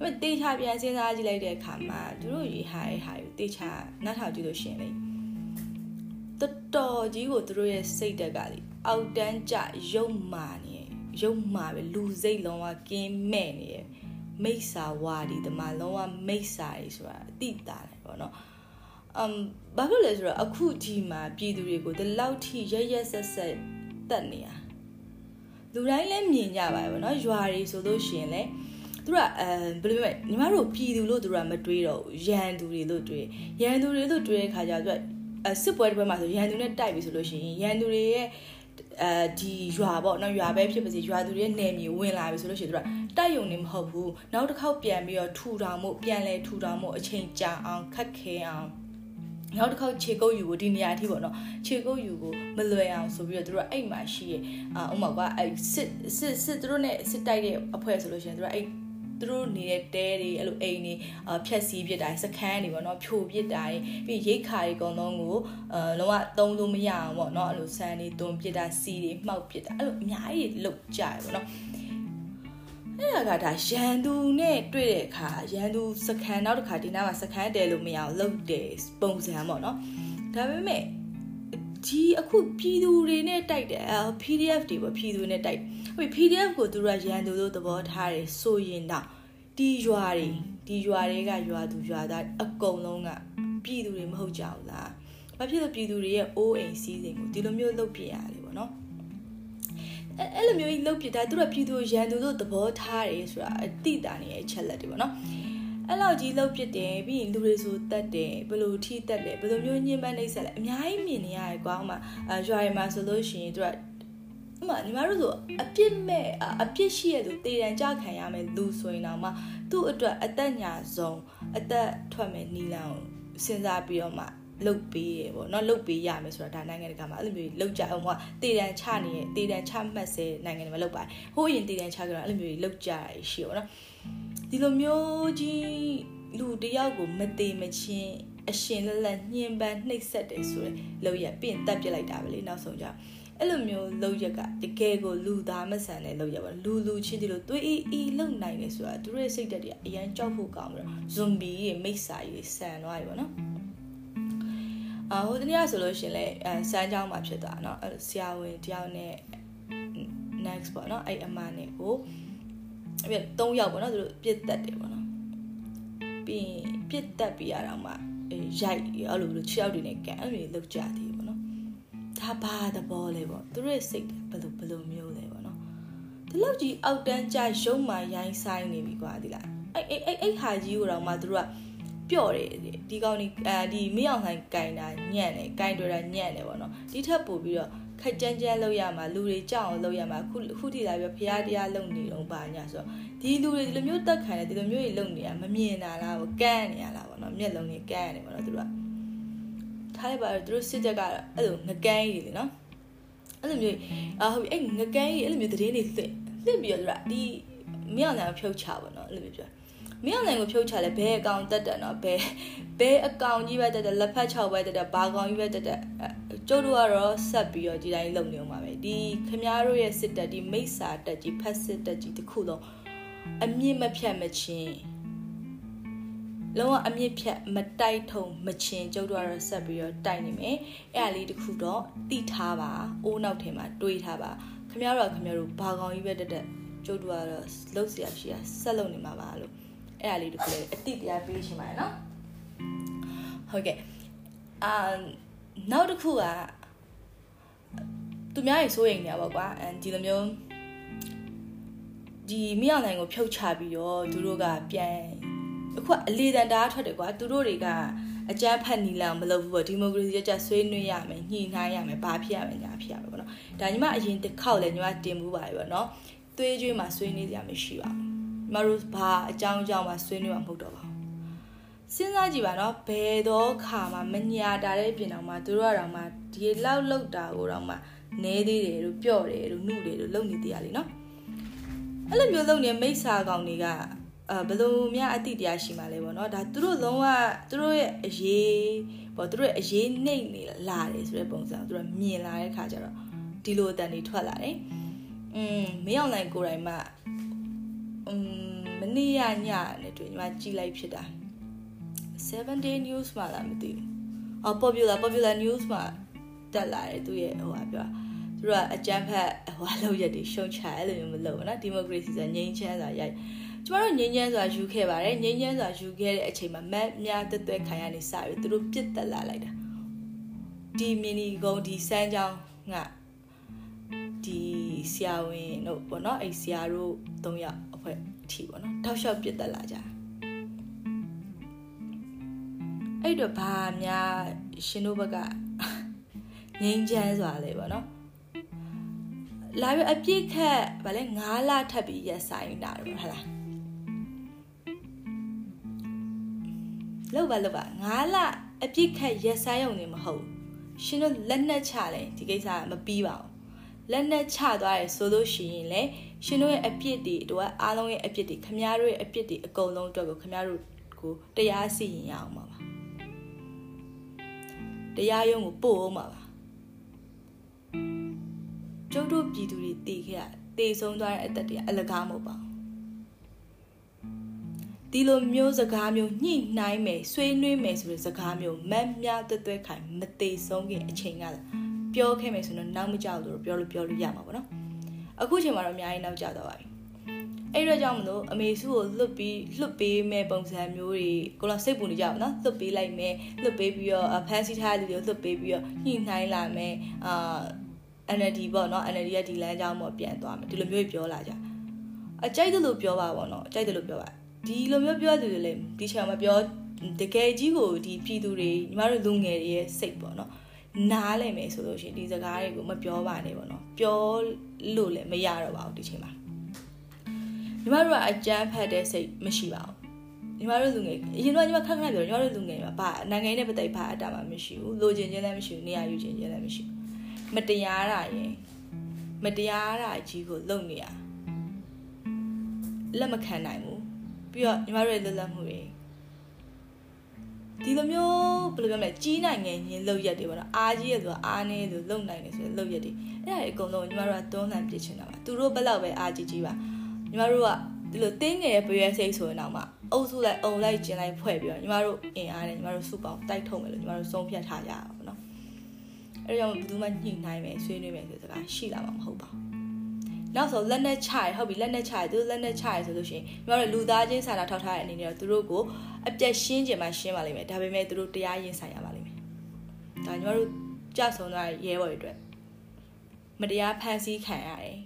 ပေမဲ့တေချာပြန်စဉ်းစားကြည့်လိုက်တဲ့အခါမှာသူတို့ရည်ဟာရဲ့ဟာကိုတေချာနောက်ထောင်ကြည့်လို့ရှင်လေတော်တော်ကြီးကိုသူတို့ရဲ့စိတ်တက်ကလေအောက်တန်းကြရုပ်မာနေရုပ်မာပဲလူစိတ်လုံးဝကင်းမဲ့နေရဲ့ မိတ်ဆာဝါဒီဒီမှာလုံးဝမိတ်ဆာကြီးဆိုတာအတိတာတယ်ပေါ့နော်အမ်ဘာဖြစ်လဲဆိုတော့အခုဒီမှာပြည်သူတွေကိုဒီလောက်ထိရရက်ဆက်ဆက်တက်နေတာလူတိုင်းလည်းမြင်ကြပါပဲဗောနော်ရွာတွေဆိုလို့ရှိရင်လည်းသူကအဲဘယ်လိုပြောမလဲညီမတို့ပြည်သူလို့သူကမတွေးတော့ရန်သူတွေလို့တွေးရန်သူတွေလို့တွေးတဲ့ခါကျတော့အစစ်ပွဲတစ်ပွဲမှာဆိုရန်သူနဲ့တိုက်ပြီဆိုလို့ရှိရင်ရန်သူတွေရဲ့ အဲဒီရွာပေါ့နော်ရွာပဲဖြစ်ပါစေရွာသူတွေရဲ့နယ်မြေဝင်လာပြီဆိုလို့ရှိရင်သူကတိုက်ယုံနေမဟုတ်ဘူးနောက်တစ်ခေါက်ပြန်ပြီးတော့ထူထောင်မှုပြန်လဲထူထောင်မှုအချိန်ကြာအောင်ခက်ခဲအောင်နောက်တစ်ခေါက်ခြေကုပ်ယူကိုဒီနေရာအထိပေါ့နော်ခြေကုပ်ယူကိုမလွယ်အောင်ဆိုပြီးတော့သူတို့အဲ့မှာရှိရဲ့အာဥမာကအဲ့စစ်စစ်စစ်သူတို့ ਨੇ စစ်တိုက်တဲ့အဖွဲ့ဆိုလို့ရှိရင်သူတို့အဲ့ သူတို့နေတဲ့တဲတွေအဲ့လိုအိမ်တွေဖြက်စီးပစ်တာစခန်းတွေပေါ့နော်ဖြိုပစ်တာပြီးရိတ်ခါတွေအကုန်လုံးကိုအဲလုံးဝသုံးလို့မရအောင်ပေါ့နော်အဲ့လိုဆန်တွေတွန်းပစ်တာစီတွေမှောက်ပစ်တာအဲ့လိုအများကြီးလုတ်ကြရပေါ့နော်အဲ့ဒါကဒါရန်သူနဲ့တွေ့တဲ့အခါရန်သူစခန်းနောက်တစ်ခါဒီနားမှာစခန်းတဲလို့မရအောင်လုတ်တယ်ပုံစံပေါ့နော်ဒါပေမဲ့ ဒီအခုပြည်သူတွေနဲ့တိုက်တယ် PDF တွေပေါ့ပြည်သူနဲ့တိုက်ဟို PDF ကိုသူတို့ကရန်သူလို့သဘောထားတယ်ဆိုရင်တော့ဒီရွာတွေဒီရွာတွေကရွာသူရွာသားအကုန်လုံးကပြည်သူတွေမဟုတ်ကြဘူးလားဘာဖြစ်လို့ပြည်သူတွေရဲ့အိုးအိမ်စီးစိမ်ကိုဒီလိုမျိုးလုပ်ပြရတယ်ပေါ့နော်အဲအဲ့လိုမျိုးကြီးလုပ်ပြတာသူတို့ပြည်သူရန်သူတို့သဘောထားတယ်ဆိုတာအတိတာနေရဲ့အချက်လက်တွေပေါ့နော် အဲ့လောက်ကြီးလှုပ်ပြတယ်ပြီးရင်လူတွေဆိုတက်တယ်ဘယ်လိုထိတက်လဲဘယ်လိုမျိုးညှဉ်းပန်းနှိပ်စက်လဲအများကြီးမြင်နေရတယ်ကွာဟိုမှာရွာတွေမှာဆိုလို့ရှိရင်သူကဥမာညီမတို့ဆိုအပြစ်မဲ့အပြစ်ရှိရသူတေတံကြခံရမယ်လူဆိုရင်တော့မှသူ့အတွက်အသက်ညာဆုံးအသက်ထွက်မယ်နီလန်ကိုစဉ်းစားပြီးတော့မှ လုတ်ပေးရပေါ့နော်လုတ်ပေးရမယ်ဆိုတာဒါနိုင်ငံတကာမှာအဲ့လိုမျိုးလုတ်ကြအောင်ကတေတံချနေရတေတံချမှတ်စေနိုင်ငံတွေမှာလုတ်ပါတယ်ဟိုးရင်တေတံချကြတော့အဲ့လိုမျိုးလုတ်ကြရရှိပေါ့နော်ဒီလိုမျိုးကြီးလူတယောက်ကိုမသေးမချင်းအရှင်လက်လက်ညှဉ်းပန်းနှိပ်စက်တယ်ဆိုရယ်လောက်ရပြင်တက်ပြစ်လိုက်တာပဲလေနောက်ဆုံးကြအဲ့လိုမျိုးလောက်ရကတကယ်ကိုလူသားမဆန်တဲ့လောက်ရပါလူလူချင်းဒီလိုသွေးအေးအေးလုံနိုင်နေဆိုတာသူတို့ရဲ့စိတ်တက်တွေအရန်ကြောက်ဖို့ကောင်းပြီးတော့ဇွန်ဘီရဲ့မိစ္ဆာကြီးဆန်သွားပြီပေါ့နော် အာဟိုတနေ့ဆိုလို့ရှင်လဲအဲစမ်းကြောင်းမှာဖြစ်သွားเนาะဆရာဝန်တယောက်နဲ့ next ပေါ့เนาะအဲ့အမနဲ့ကိုအဲ့၃ယောက်ပေါ့နော်သူတို့ပြစ်တက်တယ်ပေါ့နော်ပြီးရင်ပြစ်တက်ပြီးရတော့မှရိုက်အဲ့လိုလို6ယောက်တွေနဲ့ကန်အဲ့လိုလောက်ကြသေးပေါ့နော်ဒါဘာသဘောလဲပေါ့သူတို့ရဲ့စိတ်ဘယ်လိုဘယ်လိုမျိုးလဲပေါ့နော်ဒီလောက်ကြီးအောက်တန်းကြရုံမှရိုင်းဆိုင်နေပြီကွာဒီလားအဲ့အဲ့အဲ့အဲ့ဟာကြီးကိုတော့မှသူတို့က ပျော့တယ်ဒီကောင်นี่အဲဒီမင်းအောင်ဆိုင်ကင်တာညံ့တယ်ကင်တွေ့တာညံ့တယ်ပေါ့နော်ဒီထက်ပို့ပြီးတော့ခက်ကြမ်းကြမ်းလုပ်ရမှာလူတွေကြောက်အောင်လုပ်ရမှာခုခုထိလာပြီးဖရားတရားလုပ်နေတော့ပါညာဆိုတော့ဒီလူတွေဒီလိုမျိုးတက်ခံတယ်ဒီလိုမျိုးတွေလုပ်နေတာမမြင်တာလားကိုကန်းနေရလားပေါ့နော်မျက်လုံးတွေကန်းနေပေါ့နော်သူတို့ကထားလိုက်ပါတော့သူတို့စစ်တက်ကအဲ့လိုငကန်းကြီးလေနော်အဲ့လိုမျိုးအာဟုတ်ပြီအဲ့ငကန်းကြီးအဲ့လိုမျိုးသတင်းတွေလှစ်လှစ်ပြီးတော့ဒီမြောင်နိုင်ဖြုတ်ချပါတော့အဲ့လိုမျိုးပြော မြောင်နိုင်ကိုဖြုတ်ချလဲဘယ်အကောင်တက်တယ်နော်ဘယ်ဘယ်အကောင်ကြီးပဲတက်တယ်လက်ဖက်6ပဲတက်တယ်ဘာကောင်ကြီးပဲတက်တယ်ကျုပ်တို့ကတော့ဆက်ပြီးတော့ဒီတိုင်းလုပ်နေအောင်ပါပဲဒီခမားတို့ရဲ့စစ်တပ်ဒီမိစ္ဆာတက်ကြီးဖက်စစ်တက်ကြီးတခုလုံးအမြင့်မဖြတ်မချင်းလုံးဝအမြင့်ဖြတ်မတိုက်ထုံမချင်းကျုပ်တို့ကတော့ဆက်ပြီးတော့တိုက်နေမယ်အဲ့အလေးတခုတော့တိထားပါအိုးနောက်ထဲမှာတွေးထားပါခမရတော့ခမရတို့ဘာကောင်ကြီးပဲတက်တက်ကျုပ်တို့ကတော့လှုပ်เสียရှိရဆက်လုပ်နေမှာပါလို့ အဲ့အလေးတခုလည်းအတိတရားပေးရှင်ပါတယ်နော်ဟုတ်ကဲ့အာနောက်တစ်ခုကသူများရေစိုးရိမ်နေပါကွာအဲဒီလိုမျိုးဒီမြောက်နိုင်ကိုဖြုတ်ချပြီးတော့သူတို့ကပြန်အခုအလေတန်တားထွက်တယ်ကွာသူတို့တွေကအကြမ်းဖက်နီလန်မလုပ်ဘူးပေါ့ဒီမိုကရေစီကြဆွေးနွေးရမယ်ညှိနှိုင်းရမယ်ဘာဖြစ်ရမယ်ညာဖြစ်ရမယ်ပေါ့နော်ဒါညီမအရင်တစ်ခေါက်လဲညီမတင်မှုပါပြီပေါ့နော်သွေးကြွေးမှာဆွေးနွေးကြမရှိပါဘူးညီ မတို့ဘာအကြောင်းအကြောင်းမှာဆွေးနွေးမှာမဟုတ်တော့ပါဘူးစဉ်းစားကြည့်ပါနော်ဘယ်တော့ခါမှမညာတာတဲ့ပြင်တော်မှာသူတို့ကတော့မှဒီလောက်လောက်တာကိုတော့မှနဲသေးတယ်လို့ပြော့တယ်လို့နှုတ်တယ်လို့လုံနေသေးရလေနော်အဲ့လိုမျိုးလုံနေမိစ္ဆာကောင်တွေကအဲဘယ်လိုများအတိတရားရှိမှလဲပေါ့နော်ဒါသူတို့လုံးဝသူတို့ရဲ့အရေးပေါ့သူတို့ရဲ့အရေးနှိမ့်နေလာတယ်ဆိုတဲ့ပုံစံသူတို့မြင်လာတဲ့ခါကျတော့ဒီလိုအတန်တွေထွက်လာတယ်อืมမင်းအောင်နိုင်ကိုယ်တိုင်မှ อืมမနေ့ရညနဲ့တွေ့ညီမကြည်လိုက်ဖြစ်တာ7 day news မှာလားမသိဘူးအော် popular popular news မှာတက်လာတယ်သူရဲ့ဟိုဟာပြောသူတို့ကအကြမ်းဖက်ဟိုဟာလောက်ရက်တွေရှုံချအဲ့လိုမျိုးမလုပ်ဘူးနော်ဒီမိုကရေစီဆိုငြိမ်းချမ်းစွာရိုက်ကျမတို့ငြိမ်းချမ်းစွာယူခဲ့ပါတယ်ငြိမ်းချမ်းစွာယူခဲ့တဲ့အချိန်မှာမတ်များတက်တက်ခံရနေစပြီသူတို့ပြစ်တက်လာလိုက်တာဒီမီနီကုန်းဒီစမ်းချောင်းကဒီ ဆရာဝန်တို့ပေါ့နော်အဲ့ဆရာတို့၃ယောက်အဖွဲ့အထိပေါ့နော်တောက်လျှောက်ပြစ်တက်လာကြအဲ့တော့ဘာများရှင်တို့ဘက်ကငြိမ်းချမ်းစွာလဲပေါ့နော်လာပြီးအပြစ်ခတ်ဗာလဲ9လထပ်ပြီးရက်ဆိုင်တာတော့ဟုတ်လားလောက်ပါလောက်ပါ9လအပြစ်ခတ်ရက်ဆိုင်ရုံနေမဟုတ်ရှင်တို့လက်နက်ချလဲဒီကိစ္စကမပြီးပါဘူး လက်နက်ချသွားရဆိုလို့ရှိရင်လေရှင်တို့ရဲ့အပြစ်တွေတော့အားလုံးရဲ့အပြစ်တွေခမားတို့ရဲ့အပြစ်တွေအကုန်လုံးအတွက်ကိုခမားတို့ကိုတရားစီရင်ရအောင်ပါပါတရားရုံးကိုပို့အောင်ပါပါကျုပ်တို့ပြည်သူတွေတည်ခဲ့ရတည်ဆုံးသွားတဲ့အသက်တွေအလကားမဟုတ်ပါဘူးဒီလိုမျိုးစကားမျိုးညှိနှိုင်းမယ်ဆွေးနွေးမယ်ဆိုတဲ့စကားမျိုးမတ်မြတွဲတွဲခိုင်မတည်ဆုံးခင်အချိန်ကလည်း ပြောခဲ့မယ်ဆိုတော့နောက်မကြောက်လို့ပြောလို့ပြောလို့ရမှာပေါ့နော်အခုချိန်မှာတော့အများကြီးနောက်ကျသွားပါပြီအဲ့တော့ကြောင့်မလို့အမေစုကိုလွတ်ပြီးလွတ်ပေးမဲ့ပုံစံမျိုးတွေကိုတော့စိတ်ပူနေကြပါနော်လွတ်ပေးလိုက်မယ်လွတ်ပေးပြီးတော့ဖန်စီထားတဲ့လူတွေလွတ်ပေးပြီးတော့ညှိနှိုင်းလာမယ်အာ NLD ပေါ့နော် NLD ရဲ့ဒီလမ်းကြောင်းပေါ်ပြန်သွားမယ်ဒီလိုမျိုးပြောလာကြအကြိုက်တယ်လို့ပြောပါပေါ့နော်အကြိုက်တယ်လို့ပြောပါဒီလိုမျိုးပြောသူတွေလည်းဒီချောင်မပြောတကယ်ကြီးကိုဒီပြည်သူတွေညီမတို့လူငယ်တွေရဲ့စိတ်ပေါ့နော် နားလည်မယ်ဆိုလို့ရှိရင်ဒီစကားတွေကိုမပြောပါနဲ့ပေါ့နော်ပြောလို့လည်းမရတော့ပါဘူးဒီချိန်မှာညီမတို့ကအကြမ်းဖက်တဲ့စိတ်မရှိပါဘူးညီမတို့လူငယ်အရင်တော့ညီမခက်ခက်ပြောညီမတို့လူငယ်မှာဘာနိုင်ငံရေးနဲ့ပတ်သက်ဘာအတားမှမရှိဘူးလိုချင်ခြင်းလည်းမရှိဘူးနေရာယူခြင်းခြင်းလည်းမရှိဘူးမတရားတာရင်မတရားတာကြီးကိုလုပ်နေရလက်မခံနိုင်ဘူးပြီးတော့ညီမတို့ရဲ့လွတ်လပ်မှုတွေ ဒီလိုမျိုးဘယ်လိုပြောမလဲကြီးနိုင်ငံချင်းလောက်ရက်တွေပေါ့နော်အားကြီးရဆိုအားနေဆိုလုံနိုင်တယ်ဆိုရင်လောက်ရက်တွေအဲ့ဒါတွေအကုန်လုံးညီမတို့ကတွန်းလှန်ပြစ်ချင်တာပါသူတို့ဘယ်လောက်ပဲအားကြီးကြီးပါညီမတို့ကဒီလိုတင်းငယ်ရဲ့ပရွေးစိတ်ဆိုရင်တော့မှအုပ်စုလိုက်အုံလိုက်ကျင်လိုက်ဖွဲ့ပြီးတော့ညီမတို့အင်အားနဲ့ညီမတို့စုပေါင်းတိုက်ထုတ်မယ်လို့ညီမတို့ဆုံးဖြတ်ထားကြတာပေါ့နော်အဲ့ဒါကြောင့်ဘယ်သူမှညှိနှိုင်းမယ်ဆွေးနွေးမယ်ဆိုစကားရှိလာမှာမဟုတ်ပါဘူး နောက်ဆိုလက်နဲ့ချရဟုတ်ပြီလက်နဲ့ချရသူလက်နဲ့ချရဆိုလို့ရှိရင်ညီမတို့လူသားချင်းစာနာထောက်ထားတဲ့အနေနဲ့တော့သူတို့ကိုအပြက်ရှင်းကြမှာရှင်းပါလိမ့်မယ်ဒါပေမဲ့သူတို့တရားရင်ဆိုင်ရပါလိမ့်မယ်ဒါညီမတို့ကြဆုံးသွားရဲဘော်တွေအတွက်မတရားဖန်ဆီးခံရတယ်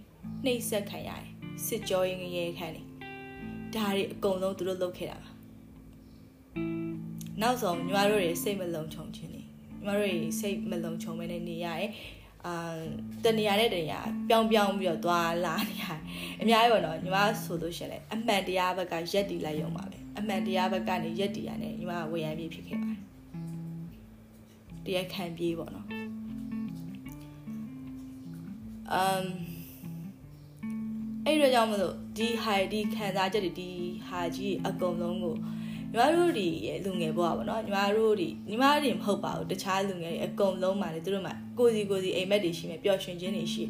နှိပ်စက်ခံရတယ်စစ်ကြောရင်ရဲခံတယ်ဒါတွေအကုန်လုံးသူတို့လုပ်ခဲ့တာပါနောက်ဆုံးညီမတို့တွေစိတ်မလုံခြုံခြင်းနေညီမတို့တွေစိတ်မလုံခြုံမဲနေနေရတယ် အာတနေရာနဲ့တနေရာပြောင်းပြောင်းပြီးတော့သွားလာနေရတယ်အများကြီးပေါ့နော်ညီမဆိုလို့ရှင်လေအမှန်တရားဘက်ကရက်တီလိုက်ရုံပါပဲအမှန်တရားဘက်ကနေရက်တီရနဲ့ညီမဝေယံပြေဖြစ်ခဲ့ပါတယ်တရားခံပြေးပေါ့နော်အမ်အဲ့တော့ကြောင့်မလို့ဒီဟာဒီခံစားချက်တွေဒီဟာကြီးအကုန်လုံးကို ညီမတို့ဒီရဲ့လူငယ်ဘဝပေါ့နော်ညီမတို့ဒီညီမတို့မဟုတ်ပါဘူးတခြားလူငယ်တွေအကုန်လုံးမှာလေသူတို့မှာကိုစီကိုစီအိမ်မက်တွေရှိမယ်ပျော်ရွှင်ခြင်းတွေရှိ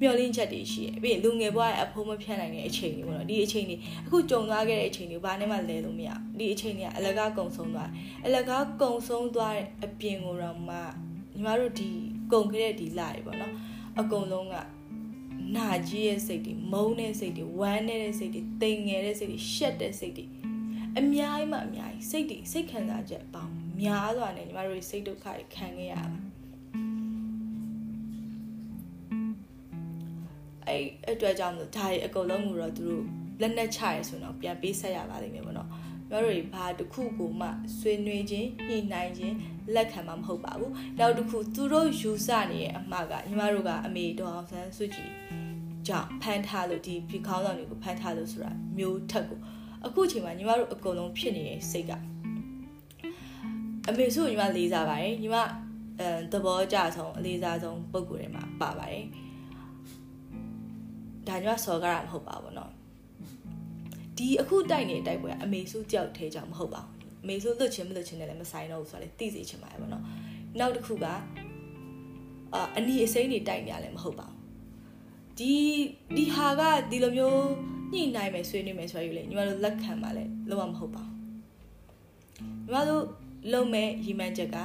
မျောလင်းချက်တွေရှိတယ်ပြီးရင်လူငယ်ဘဝရဲ့အဖိုးမဖြတ်နိုင်တဲ့အချိန်တွေပေါ့နော်ဒီအချိန်တွေအခုကြုံသွားခဲ့တဲ့အချိန်တွေဘာနဲ့မှလဲလို့မရဒီအချိန်တွေကအလကားကုံဆုံးသွားအလကားကုံဆုံးသွားတဲ့အပြင်ကိုတော့မှညီမတို့ဒီကုံခဲ့တဲ့ဒီလာတွေပေါ့နော်အကုန်လုံးကနာကြီးရဲ့စိတ်တွေမုန်းတဲ့စိတ်တွေဝမ်းနေတဲ့စိတ်တွေတိမ်ငယ်တဲ့စိတ်တွေရှက်တဲ့စိတ်တွေ အများကြီးမှအများကြီးစိတ်တွေစိတ်ခံစားချက်ပေါင်းများစွာနဲ့ညီမတို့စိတ်ဒုက္ခတွေခံခဲ့ရတာအဲ့အတွက်ကြောင့်မို့ဒါတွေအကုန်လုံးကိုတော့သူတို့လက်နဲ့ချရဲဆိုတော့ပြန်ပေးဆက်ရပါလိမ့်မယ်ပေါ့နော်ညီမတို့တွေဘာတစ်ခုကိုမှဆွေးနွေးခြင်းညှိနှိုင်းခြင်းလက်ခံမှာမဟုတ်ပါဘူးနောက်တစ်ခုသူတို့ယူဆနေတဲ့အမှားကညီမတို့ကအမေတော်အောင်ဆန်းစုကြည်ကြောင့်ဖန်ထားလို့ဒီဒီခေါင်းဆောင်တွေကိုဖန်ထားလို့ဆိုတာမျိုးထက်ကို အခုချိန်မှာညီမတို့အကုန်လုံးဖြစ်နေတဲ့စိတ်ကအမေစုညီမလေးစားပါတယ်ညီမအဲသဘောကြဆုံးအလေးစားဆုံးပုံကိုယ်တွေမှာပါပါတယ်ဒါညီမစော်ကားတာမဟုတ်ပါဘူးเนาะဒီအခုတိုက်နေတိုက်ပွဲအမေစုကြောက်သေးကြောင်မဟုတ်ပါဘူးအမေစုလွတ်ချင်းမလွတ်ချင်းနဲ့လည်းမဆိုင်တော့ဘူးဆိုတာလေသိစေချင်ပါတယ်ဗောနော်နောက်တစ်ခုကအာအနီအစိမ့်တွေတိုက်နေရလည်းမဟုတ်ပါဘူးဒီဒီဟာကဒီလိုမျိုး ညှိနိုင်မယ်ဆွေးနွေးမယ်ဆိုရည်လေညီမတို့လက်ခံပါလေလုံးဝမဟုတ်ပါဘူးညီမတို့လုံမဲ့ရီမန်းချက်က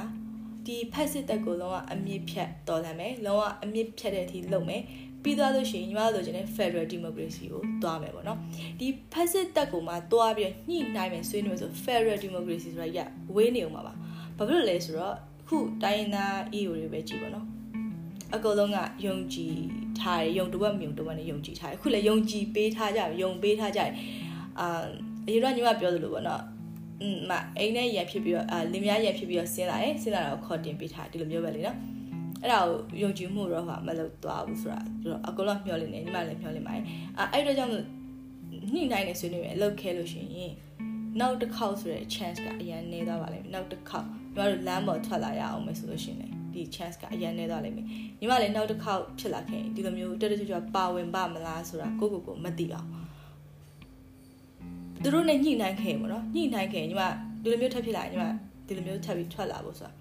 ဒီဖက်စစ်တက်ကိုလုံးဝအမြင့်ဖြတ်တော်လှန်မယ်လုံးဝအမြင့်ဖြတ်တဲ့အထိလုံမယ်ပြီးသွားလို့ရှိရင်ညီမတို့လိုချင်တဲ့ Federal Democracy ကိုသွားမယ်ပေါ့နော်ဒီဖက်စစ်တက်ကိုမှသွားပြီးညှိနှိုင်းမယ်ဆွေးနွေးဆို Federal Democracy ဆိုတာရဝေးနေအောင်ပါပါဘာဖြစ်လို့လဲဆိုတော့ခုတိုင်းရင်းသား EU တွေပဲကြည့်ပါနော် အကုန်လုံးကယုံကြည်ထားတယ်ယုံတဝက်မြုံတဝက်နဲ့ယုံကြည်ထားတယ်အခုလည်းယုံကြည်ပေးထားကြပြီယုံပေးထားကြတယ်အာအရင်တော့ညီမပြောသလိုပေါ့နော်อืมမအိမ်နဲ့ရံဖြစ်ပြီးတော့အာလင်းများရံဖြစ်ပြီးတော့ဆင်းလာတယ်ဆင်းလာတော့ခေါ်တင်ပေးထားဒီလိုမျိုးပဲလေနော်အဲ့ဒါကိုယုံကြည်မှုတော့ဟာမလုပ်သွားဘူးဆိုတာဆိုတော့အကုန်လုံးမျှော်လင့်နေညီမလည်းမျှော်လင့်ပါတယ်အဲ့အဲ့တော့ကြောင့်ညှိနှိုင်းနေဆွေးနွေးမယ်အလုပ်ခဲလို့ရှိရင်နောက်တစ်ခေါက်ဆိုတဲ့ chance ကအရင်နေသွားပါလိမ့်မယ်နောက်တစ်ခေါက်ညီမတို့လမ်းပေါ်ထွက်လာရအောင်မယ်ဆိုလို့ရှိရင် ဒီ chance ကအရင်နေသွားလိမ့်မယ်ညီမလည်းနောက်တစ်ခေါက်ဖြစ်လာခဲ့ဒီလိုမျိုးတက်တက်ကြွကြွပါဝင်ပါမလားဆိုတာကိုကိုကိုမသိအောင်သူတို့နဲ့ညှိနှိုင်းခဲ့ပေါ့နော်ညှိနှိုင်းခဲ့ညီမဒီလိုမျိုးထပ်ဖြစ်လာညီမဒီလိုမျိုးထပ်ပြီးထွက်လာဖို့ဆိုတာ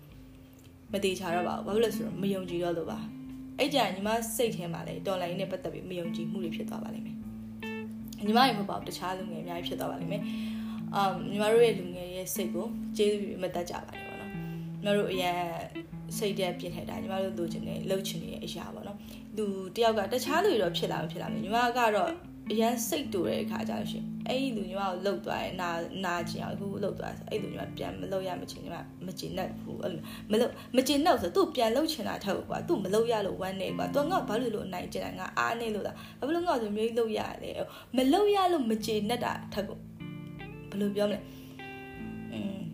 မသေးချာတော့ပါဘူးဘာဖြစ်လို့လဲဆိုတော့မယုံကြည်တော့လို့ပါအဲ့ကြညီမစိတ်ထဲမှာလည်းတော်လိုင်းနဲ့ပတ်သက်ပြီးမယုံကြည်မှုတွေဖြစ်သွားပါလိမ့်မယ်ညီမရေမပေါ့တခြားလူငယ်အများကြီးဖြစ်သွားပါလိမ့်မယ်အမ်ညီမတို့ရဲ့လူငယ်ရဲ့စိတ်ကိုကျေးဇူးပြုမတတ်ကြပါနဲ့ပေါ့နော်ညီ မတို့အရင်စိတ်တက်ပြင်းထန်တာညီမတို့လိုချင်တယ်လှုပ်ချင်နေတဲ့အရာပေါ့နော်လူတယောက်ကတခြားလူတွေတော့ဖြစ်လာမဖြစ်လာမယ်ညီမကတော့အရန်စိတ်တူတဲ့အခါကျလို့ရှိရင်အဲ့ဒီလူညီမကိုလှုပ်သွားတယ်နာနာချင်အောင်အခုလှုပ်သွားတယ်အဲ့ဒီလူညီမပြန်မလှုပ်ရမချင်ညီမမချင်တတ်ဘူးအဲ့လိုမလှုပ်မချင်တော့ဆိုသူ့ပြန်လှုပ်ချင်တာထက်ကွာသူ့မလှုပ်ရလို့ဝမ်းနေကွာသူငါဘာလို့လို့အနိုင်ကျင်တာငါအားနေလို့လားဘာလို့ငါဆိုမျိုးကြီးလှုပ်ရတယ်မလှုပ်ရလို့မချင်တတ်တာထက်ကိုဘယ်လိုပြောမလဲอืม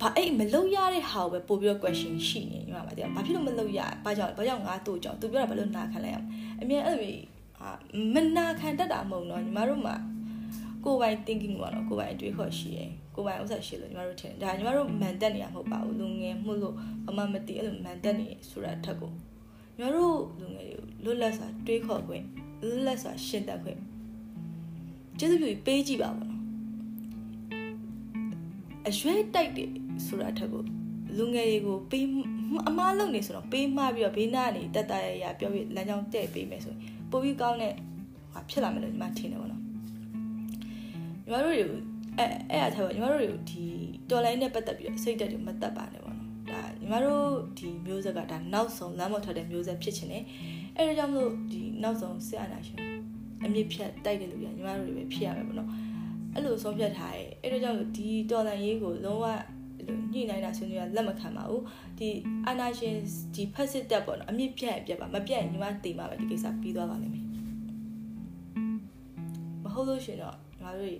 ဘာအဲ့မလုံရတဲ့ဟာကိုပဲပို့ပြီးတော့ question ရှိနေညီမပါတဲ့ဘာဖြစ်လို့မလုံရဘာကြောင့်ဘာကြောင့်ငါတို့ကြောင့်သူပြောတာဘာလို့နာခံလိုက်ရအမြင်အဲ့လိုအာမနာခံတတ်တာမဟုတ်တော့ညီမတို့မှာကိုယ်ပိုင် thinking ပေါ့နော်ကိုယ်ပိုင်အတွေးခေါ်ရှိရယ်ကိုယ်ပိုင်ဥစ္စာရှိလို့ညီမတို့ထင်ဒါညီမတို့မန်တက်နေရမဟုတ်ပါဘူးလူငယ်မှုလို့အမမသိအဲ့လိုမန်တက်နေဆိုတာထက်ကိုညီမတို့လူငယ်တွေကိုလွတ်လပ်စွာတွေးခေါ်ခွင့်လွတ်လပ်စွာရှင်းတတ်ခွင့်ကျေးဇူးပြုပေးကြည့်ပါဘောနော် အရွယ်တိုက်တယ်ဆိုတာထက်ကိုလူငယ်တွေကိုပေးအမားလုပ်နေဆိုတော့ပေးမှပြီးတော့ဘေးနားနေတက်တက်ရရပြောပြီးလမ်းကြောင်းတဲ့ပေးမယ်ဆိုရင်ပိုပြီးကောင်းတဲ့ဟာဖြစ်လာမယ်လို့ညီမထင်တယ်ပေါ့နော်ညီမတို့တွေအဲအဲ့အထားပါညီမတို့တွေဒီတော်လိုင်းနဲ့ပတ်သက်ပြီးတော့စိတ်တက်တွေမတက်ပါနဲ့ပေါ့နော်ဒါညီမတို့ဒီမျိုးဆက်ကဒါနောက်ဆုံးလမ်းပေါ်ထွက်တဲ့မျိုးဆက်ဖြစ်ချင်တယ်အဲ့ဒါကြောင့်မလို့ဒီနောက်ဆုံးစစ်အာဏာရှင်အမြင့်ဖြတ်တိုက်တဲ့လူတွေညီမတို့တွေပဲဖြစ်ရမယ်ပေါ့နော် အဲ့လိုဆုံးဖြတ်ထားရဲအဲ့ဒါကြောင့်ဒီတော်လန်ရေးကိုလုံးဝညှိနှိုင်းတာဆွေးနွေးရလက်မခံပါဘူးဒီအာနာရှင်ဒီဖက်စစ်တက်ပေါ့နော်အမြင့်ပြတ်ပြတ်ပါမပြတ်ညီမတေးမှာပဲဒီကိစ္စပြီးသွားပါလိမ့်မယ်မဟုတ်လို့ရှင်တော့ညီမတို့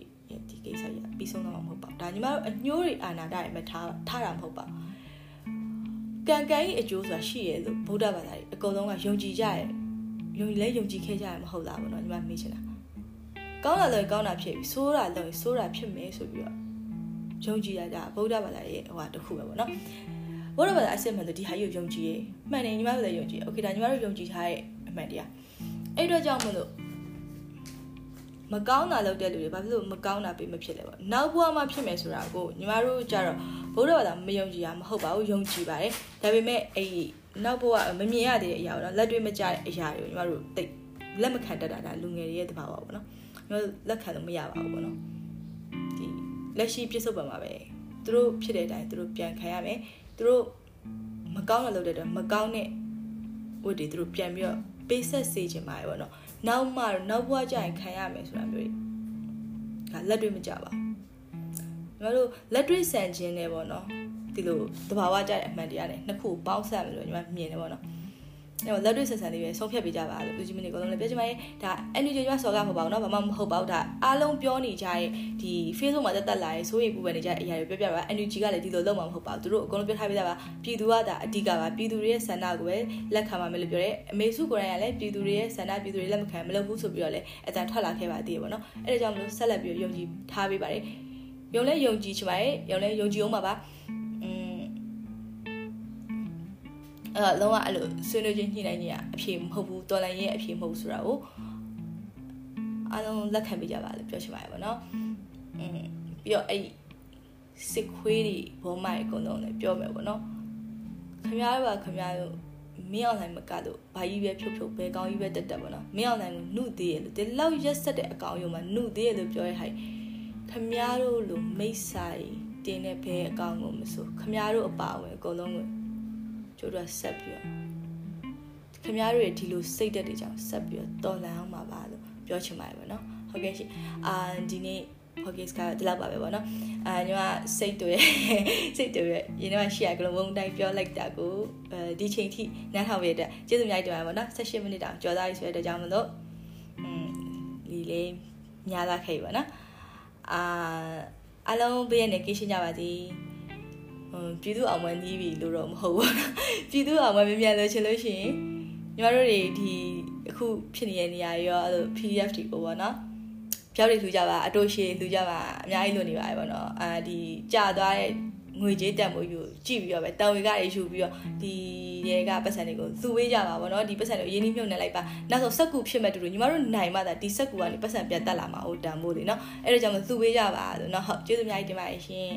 ဒီကိစ္စကြီးပြီးဆုံးတော့မှာမဟုတ်ပါဘူးဒါညီမတို့အညိုးတွေအာနာတာတွေမထားထားတာမဟုတ်ပါကံကံကြီးအကျိုးဆိုတာရှိရဲ့လို့ဗုဒ္ဓဘာသာကြီးအကုန်လုံးကယုံကြည်ကြရဲ့ယုံလဲယုံကြည်ခဲ့ကြရမဟုတ်လားဘောနော်ညီမမေးချင်တာ ကောင်းတာလည်းကောင်းတာဖြစ်ပြီဆိုးတာလည်းဆိုးတာဖြစ်မယ်ဆိုပြီးတော့ယုံကြည်ရကြဗုဒ္ဓဘာသာရဲ့ဟိုဟာတစ်ခုပဲပေါ့နော်က ဘုရားဘာသာအစစ်မှန်ဆိုဒီဟာကြီးကိုယုံကြည်ရမှန်တယ်ညီမတို့လည်းယုံကြည်โอเคဒါညီမတို့ယုံကြည်ထားတဲ့အမှန်တရားအဲ့အတွက်ကြောင့်မလို့မကောင်းတာလုပ်တဲ့လူတွေဘာဖြစ်လို့မကောင်းတာပေးမဖြစ်လဲပေါ့နောက်ဘဝမှာဖြစ်မယ်ဆိုတာကိုညီမတို့ကြတော့ဘုရားဘာသာမယုံကြည်ရမဟုတ်ပါဘူးယုံကြည်ပါတယ်ဒါပေမဲ့အဲ့နောက်ဘဝမမြင်ရတဲ့အရာတော့လက်တွေ့မကျတဲ့အရာတွေကိုညီမတို့တိတ်လက်မခံတတ်တာဒါလူငယ်တွေရဲ့တဘာဝပေါ့နော် ညီမတို့လက်ခံလို့မရပါဘူးပေါ့နော်ဒီလက်ရှိပြစ္ဆုတ်ပံမှာပဲသူတို့ဖြစ်တဲ့အတိုင်းသူတို့ပြန်ခံရမယ်သူတို့မကောင်းတဲ့လုပ်တဲ့အတွက်မကောင်းတဲ့ဝတ်တွေသူတို့ပြန်ပြီးတော့ပေးဆက်စေချင်ပါတယ်ပေါ့နော်နောက်မှနောက်ဘဝကျရင်ခံရမယ်ဆိုတာမျိုးတွေဒါလက်တွေ့မကြပါဘူးညီမတို့လက်တွေ့ဆန်ခြင်းနဲ့ပေါ့နော်ဒီလိုတဘာဝကြတဲ့အမှန်တရားနဲ့နှစ်ခုပေါင်းစပ်မယ်လို့ညီမမြင်တယ်ပေါ့နော် အဲ့တော့လက်တွေ့ဆက်ဆံလေးပဲဆုံးဖြတ်ပေးကြပါလို့လူကြီးမင်းတွေအကုန်လုံးလည်းပြောချင်ပါတယ်ဒါ NUG ကျွတ်စော်ကမဟုတ်ပါဘူးเนาะဘာမှမဟုတ်ပါဘူးဒါအားလုံးပြောနေကြရဲ့ဒီ Facebook မှာတက်တက်လာရဲ့စိုးရိမ်ပူပန်နေကြတဲ့အရာတွေပြောပြပါ NUG ကလည်းဒီလိုလုပ်မှာမဟုတ်ပါဘူးသူတို့အကုန်လုံးပြောထားပေးတာပါပြည်သူကဒါအဓိကပါပြည်သူတွေရဲ့ဆန္ဒကိုပဲလက်ခံပါမယ်လို့ပြောတယ်အမေစုကိုယ်တိုင်ကလည်းပြည်သူတွေရဲ့ဆန္ဒပြည်သူတွေလက်မခံမလုပ်ဘူးဆိုပြီးတော့လည်းအတန်ထွက်လာခဲ့ပါသေးတယ်ပေါ့နော်အဲ့ဒါကြောင့်မလို့ဆက်လက်ပြီးယုံကြည်ထားပေးပါတယ်ယုံလဲယုံကြည်ချင်ပါတယ်ယုံလဲယုံကြည်အောင်ပါပါ အဲ့တော့လုံးဝအဲ့လိုဆွေးနွေးချင်းညှိနှိုင်းခြင်းအဖြေမဟုတ်ဘူးတော်လန်ရဲ့အဖြေမဟုတ်ဆိုတာကိုအားလုံးလက်ခံပေးကြပါလို့ပြောချင်ပါတယ်ဗောနော်อืมပြီးတော့အဲ့စစ်ခွေးတွေဘောမိုက်အကုန်လုံးလည်းပြောမယ်ဗောနော်ခင်ဗျားတို့ကခင်ဗျားတို့မင်းအွန်လိုင်းမကလို့ဘာကြီးပဲဖြုတ်ဖြုတ်ပဲကောင်းကြီးပဲတက်တက်ဗောနော်မင်းအွန်လိုင်းကိုနှုတ်သေးရလို့ဒီလောက်ရက်ဆက်တဲ့အကောင်ရုံမှာနှုတ်သေးရလို့ပြောရဟိုင်ခင်ဗျားတို့လိုမိတ်ဆိုင်တင်းတဲ့ဘဲအကောင်ကိုမဆိုခင်ဗျားတို့အပါဝင်အကုန်လုံးကို ကျိုးတော့ဆက်ပြီးတော့ခင်ဗျားတို့ရဲ့ဒီလိုစိတ်သက်တွေကြောင့်ဆက်ပြီးတော့တော်လန်အောင်ပါပါလို့ပြောချင်ပါတယ်ဗောနော်ဟုတ်ကဲ့ရှင်အာဒီနေ့ podcast ကဒီလောက်ပါပဲဗောနော်အာညီမစိတ်တွေစိတ်တွေရင်းနှီးရှိရကလုံးဝုန်းတိုင်းပြောလိုက်တာကိုအဲဒီချိန်ထိနားထောင်ရတဲ့ကျေးဇူးများတင်ပါတယ်ဗောနော်18မိနစ်တောင်ကြော်သားရဆိုတဲ့ကြောင့်မလို့อืมဒီလေးညားလာခဲ့ပါနော်အာအလုံးဘေးရနေကိရှင်းကြပါသည် ပြည်သူအောင်မနီးပြီလို့တော့မဟုတ်ဘူးပြည်သူအောင်မမြန်မြန်လို့ချင်လို့ရှိရင်ညီမတို့တွေဒီအခုဖြစ်နေတဲ့နေရာရောအဲ့လို PDF တွေကိုပေါ့နော်ပြောက်တွေလူကြပါအတိုးရှည်လူကြပါအများကြီးလွတ်နေပါတယ်ပေါ့နော်အာဒီကြာသွားတဲ့ငွေကြေးတန်ဖိုးယူကြည့်ပြီးတော့ပဲတောင်ဝေကတွေယူပြီးတော့ဒီရဲကပတ်စံတွေကိုသူ့ဝေးကြပါဗောနော်ဒီပတ်စံတွေကိုရင်းနှီးမြှုပ်နှံလိုက်ပါနောက်ဆုံးစက်ကူဖြစ်မဲ့တူတူညီမတို့နိုင်မှသာဒီစက်ကူကနေပတ်စံပြန်တက်လာမှာဟိုတန်ဖိုးတွေနော်အဲ့ဒါကြောင့်မသူ့ဝေးကြပါဆိုနော်ဟုတ်ကျေးဇူးအများကြီးတင်ပါတယ်ရှင်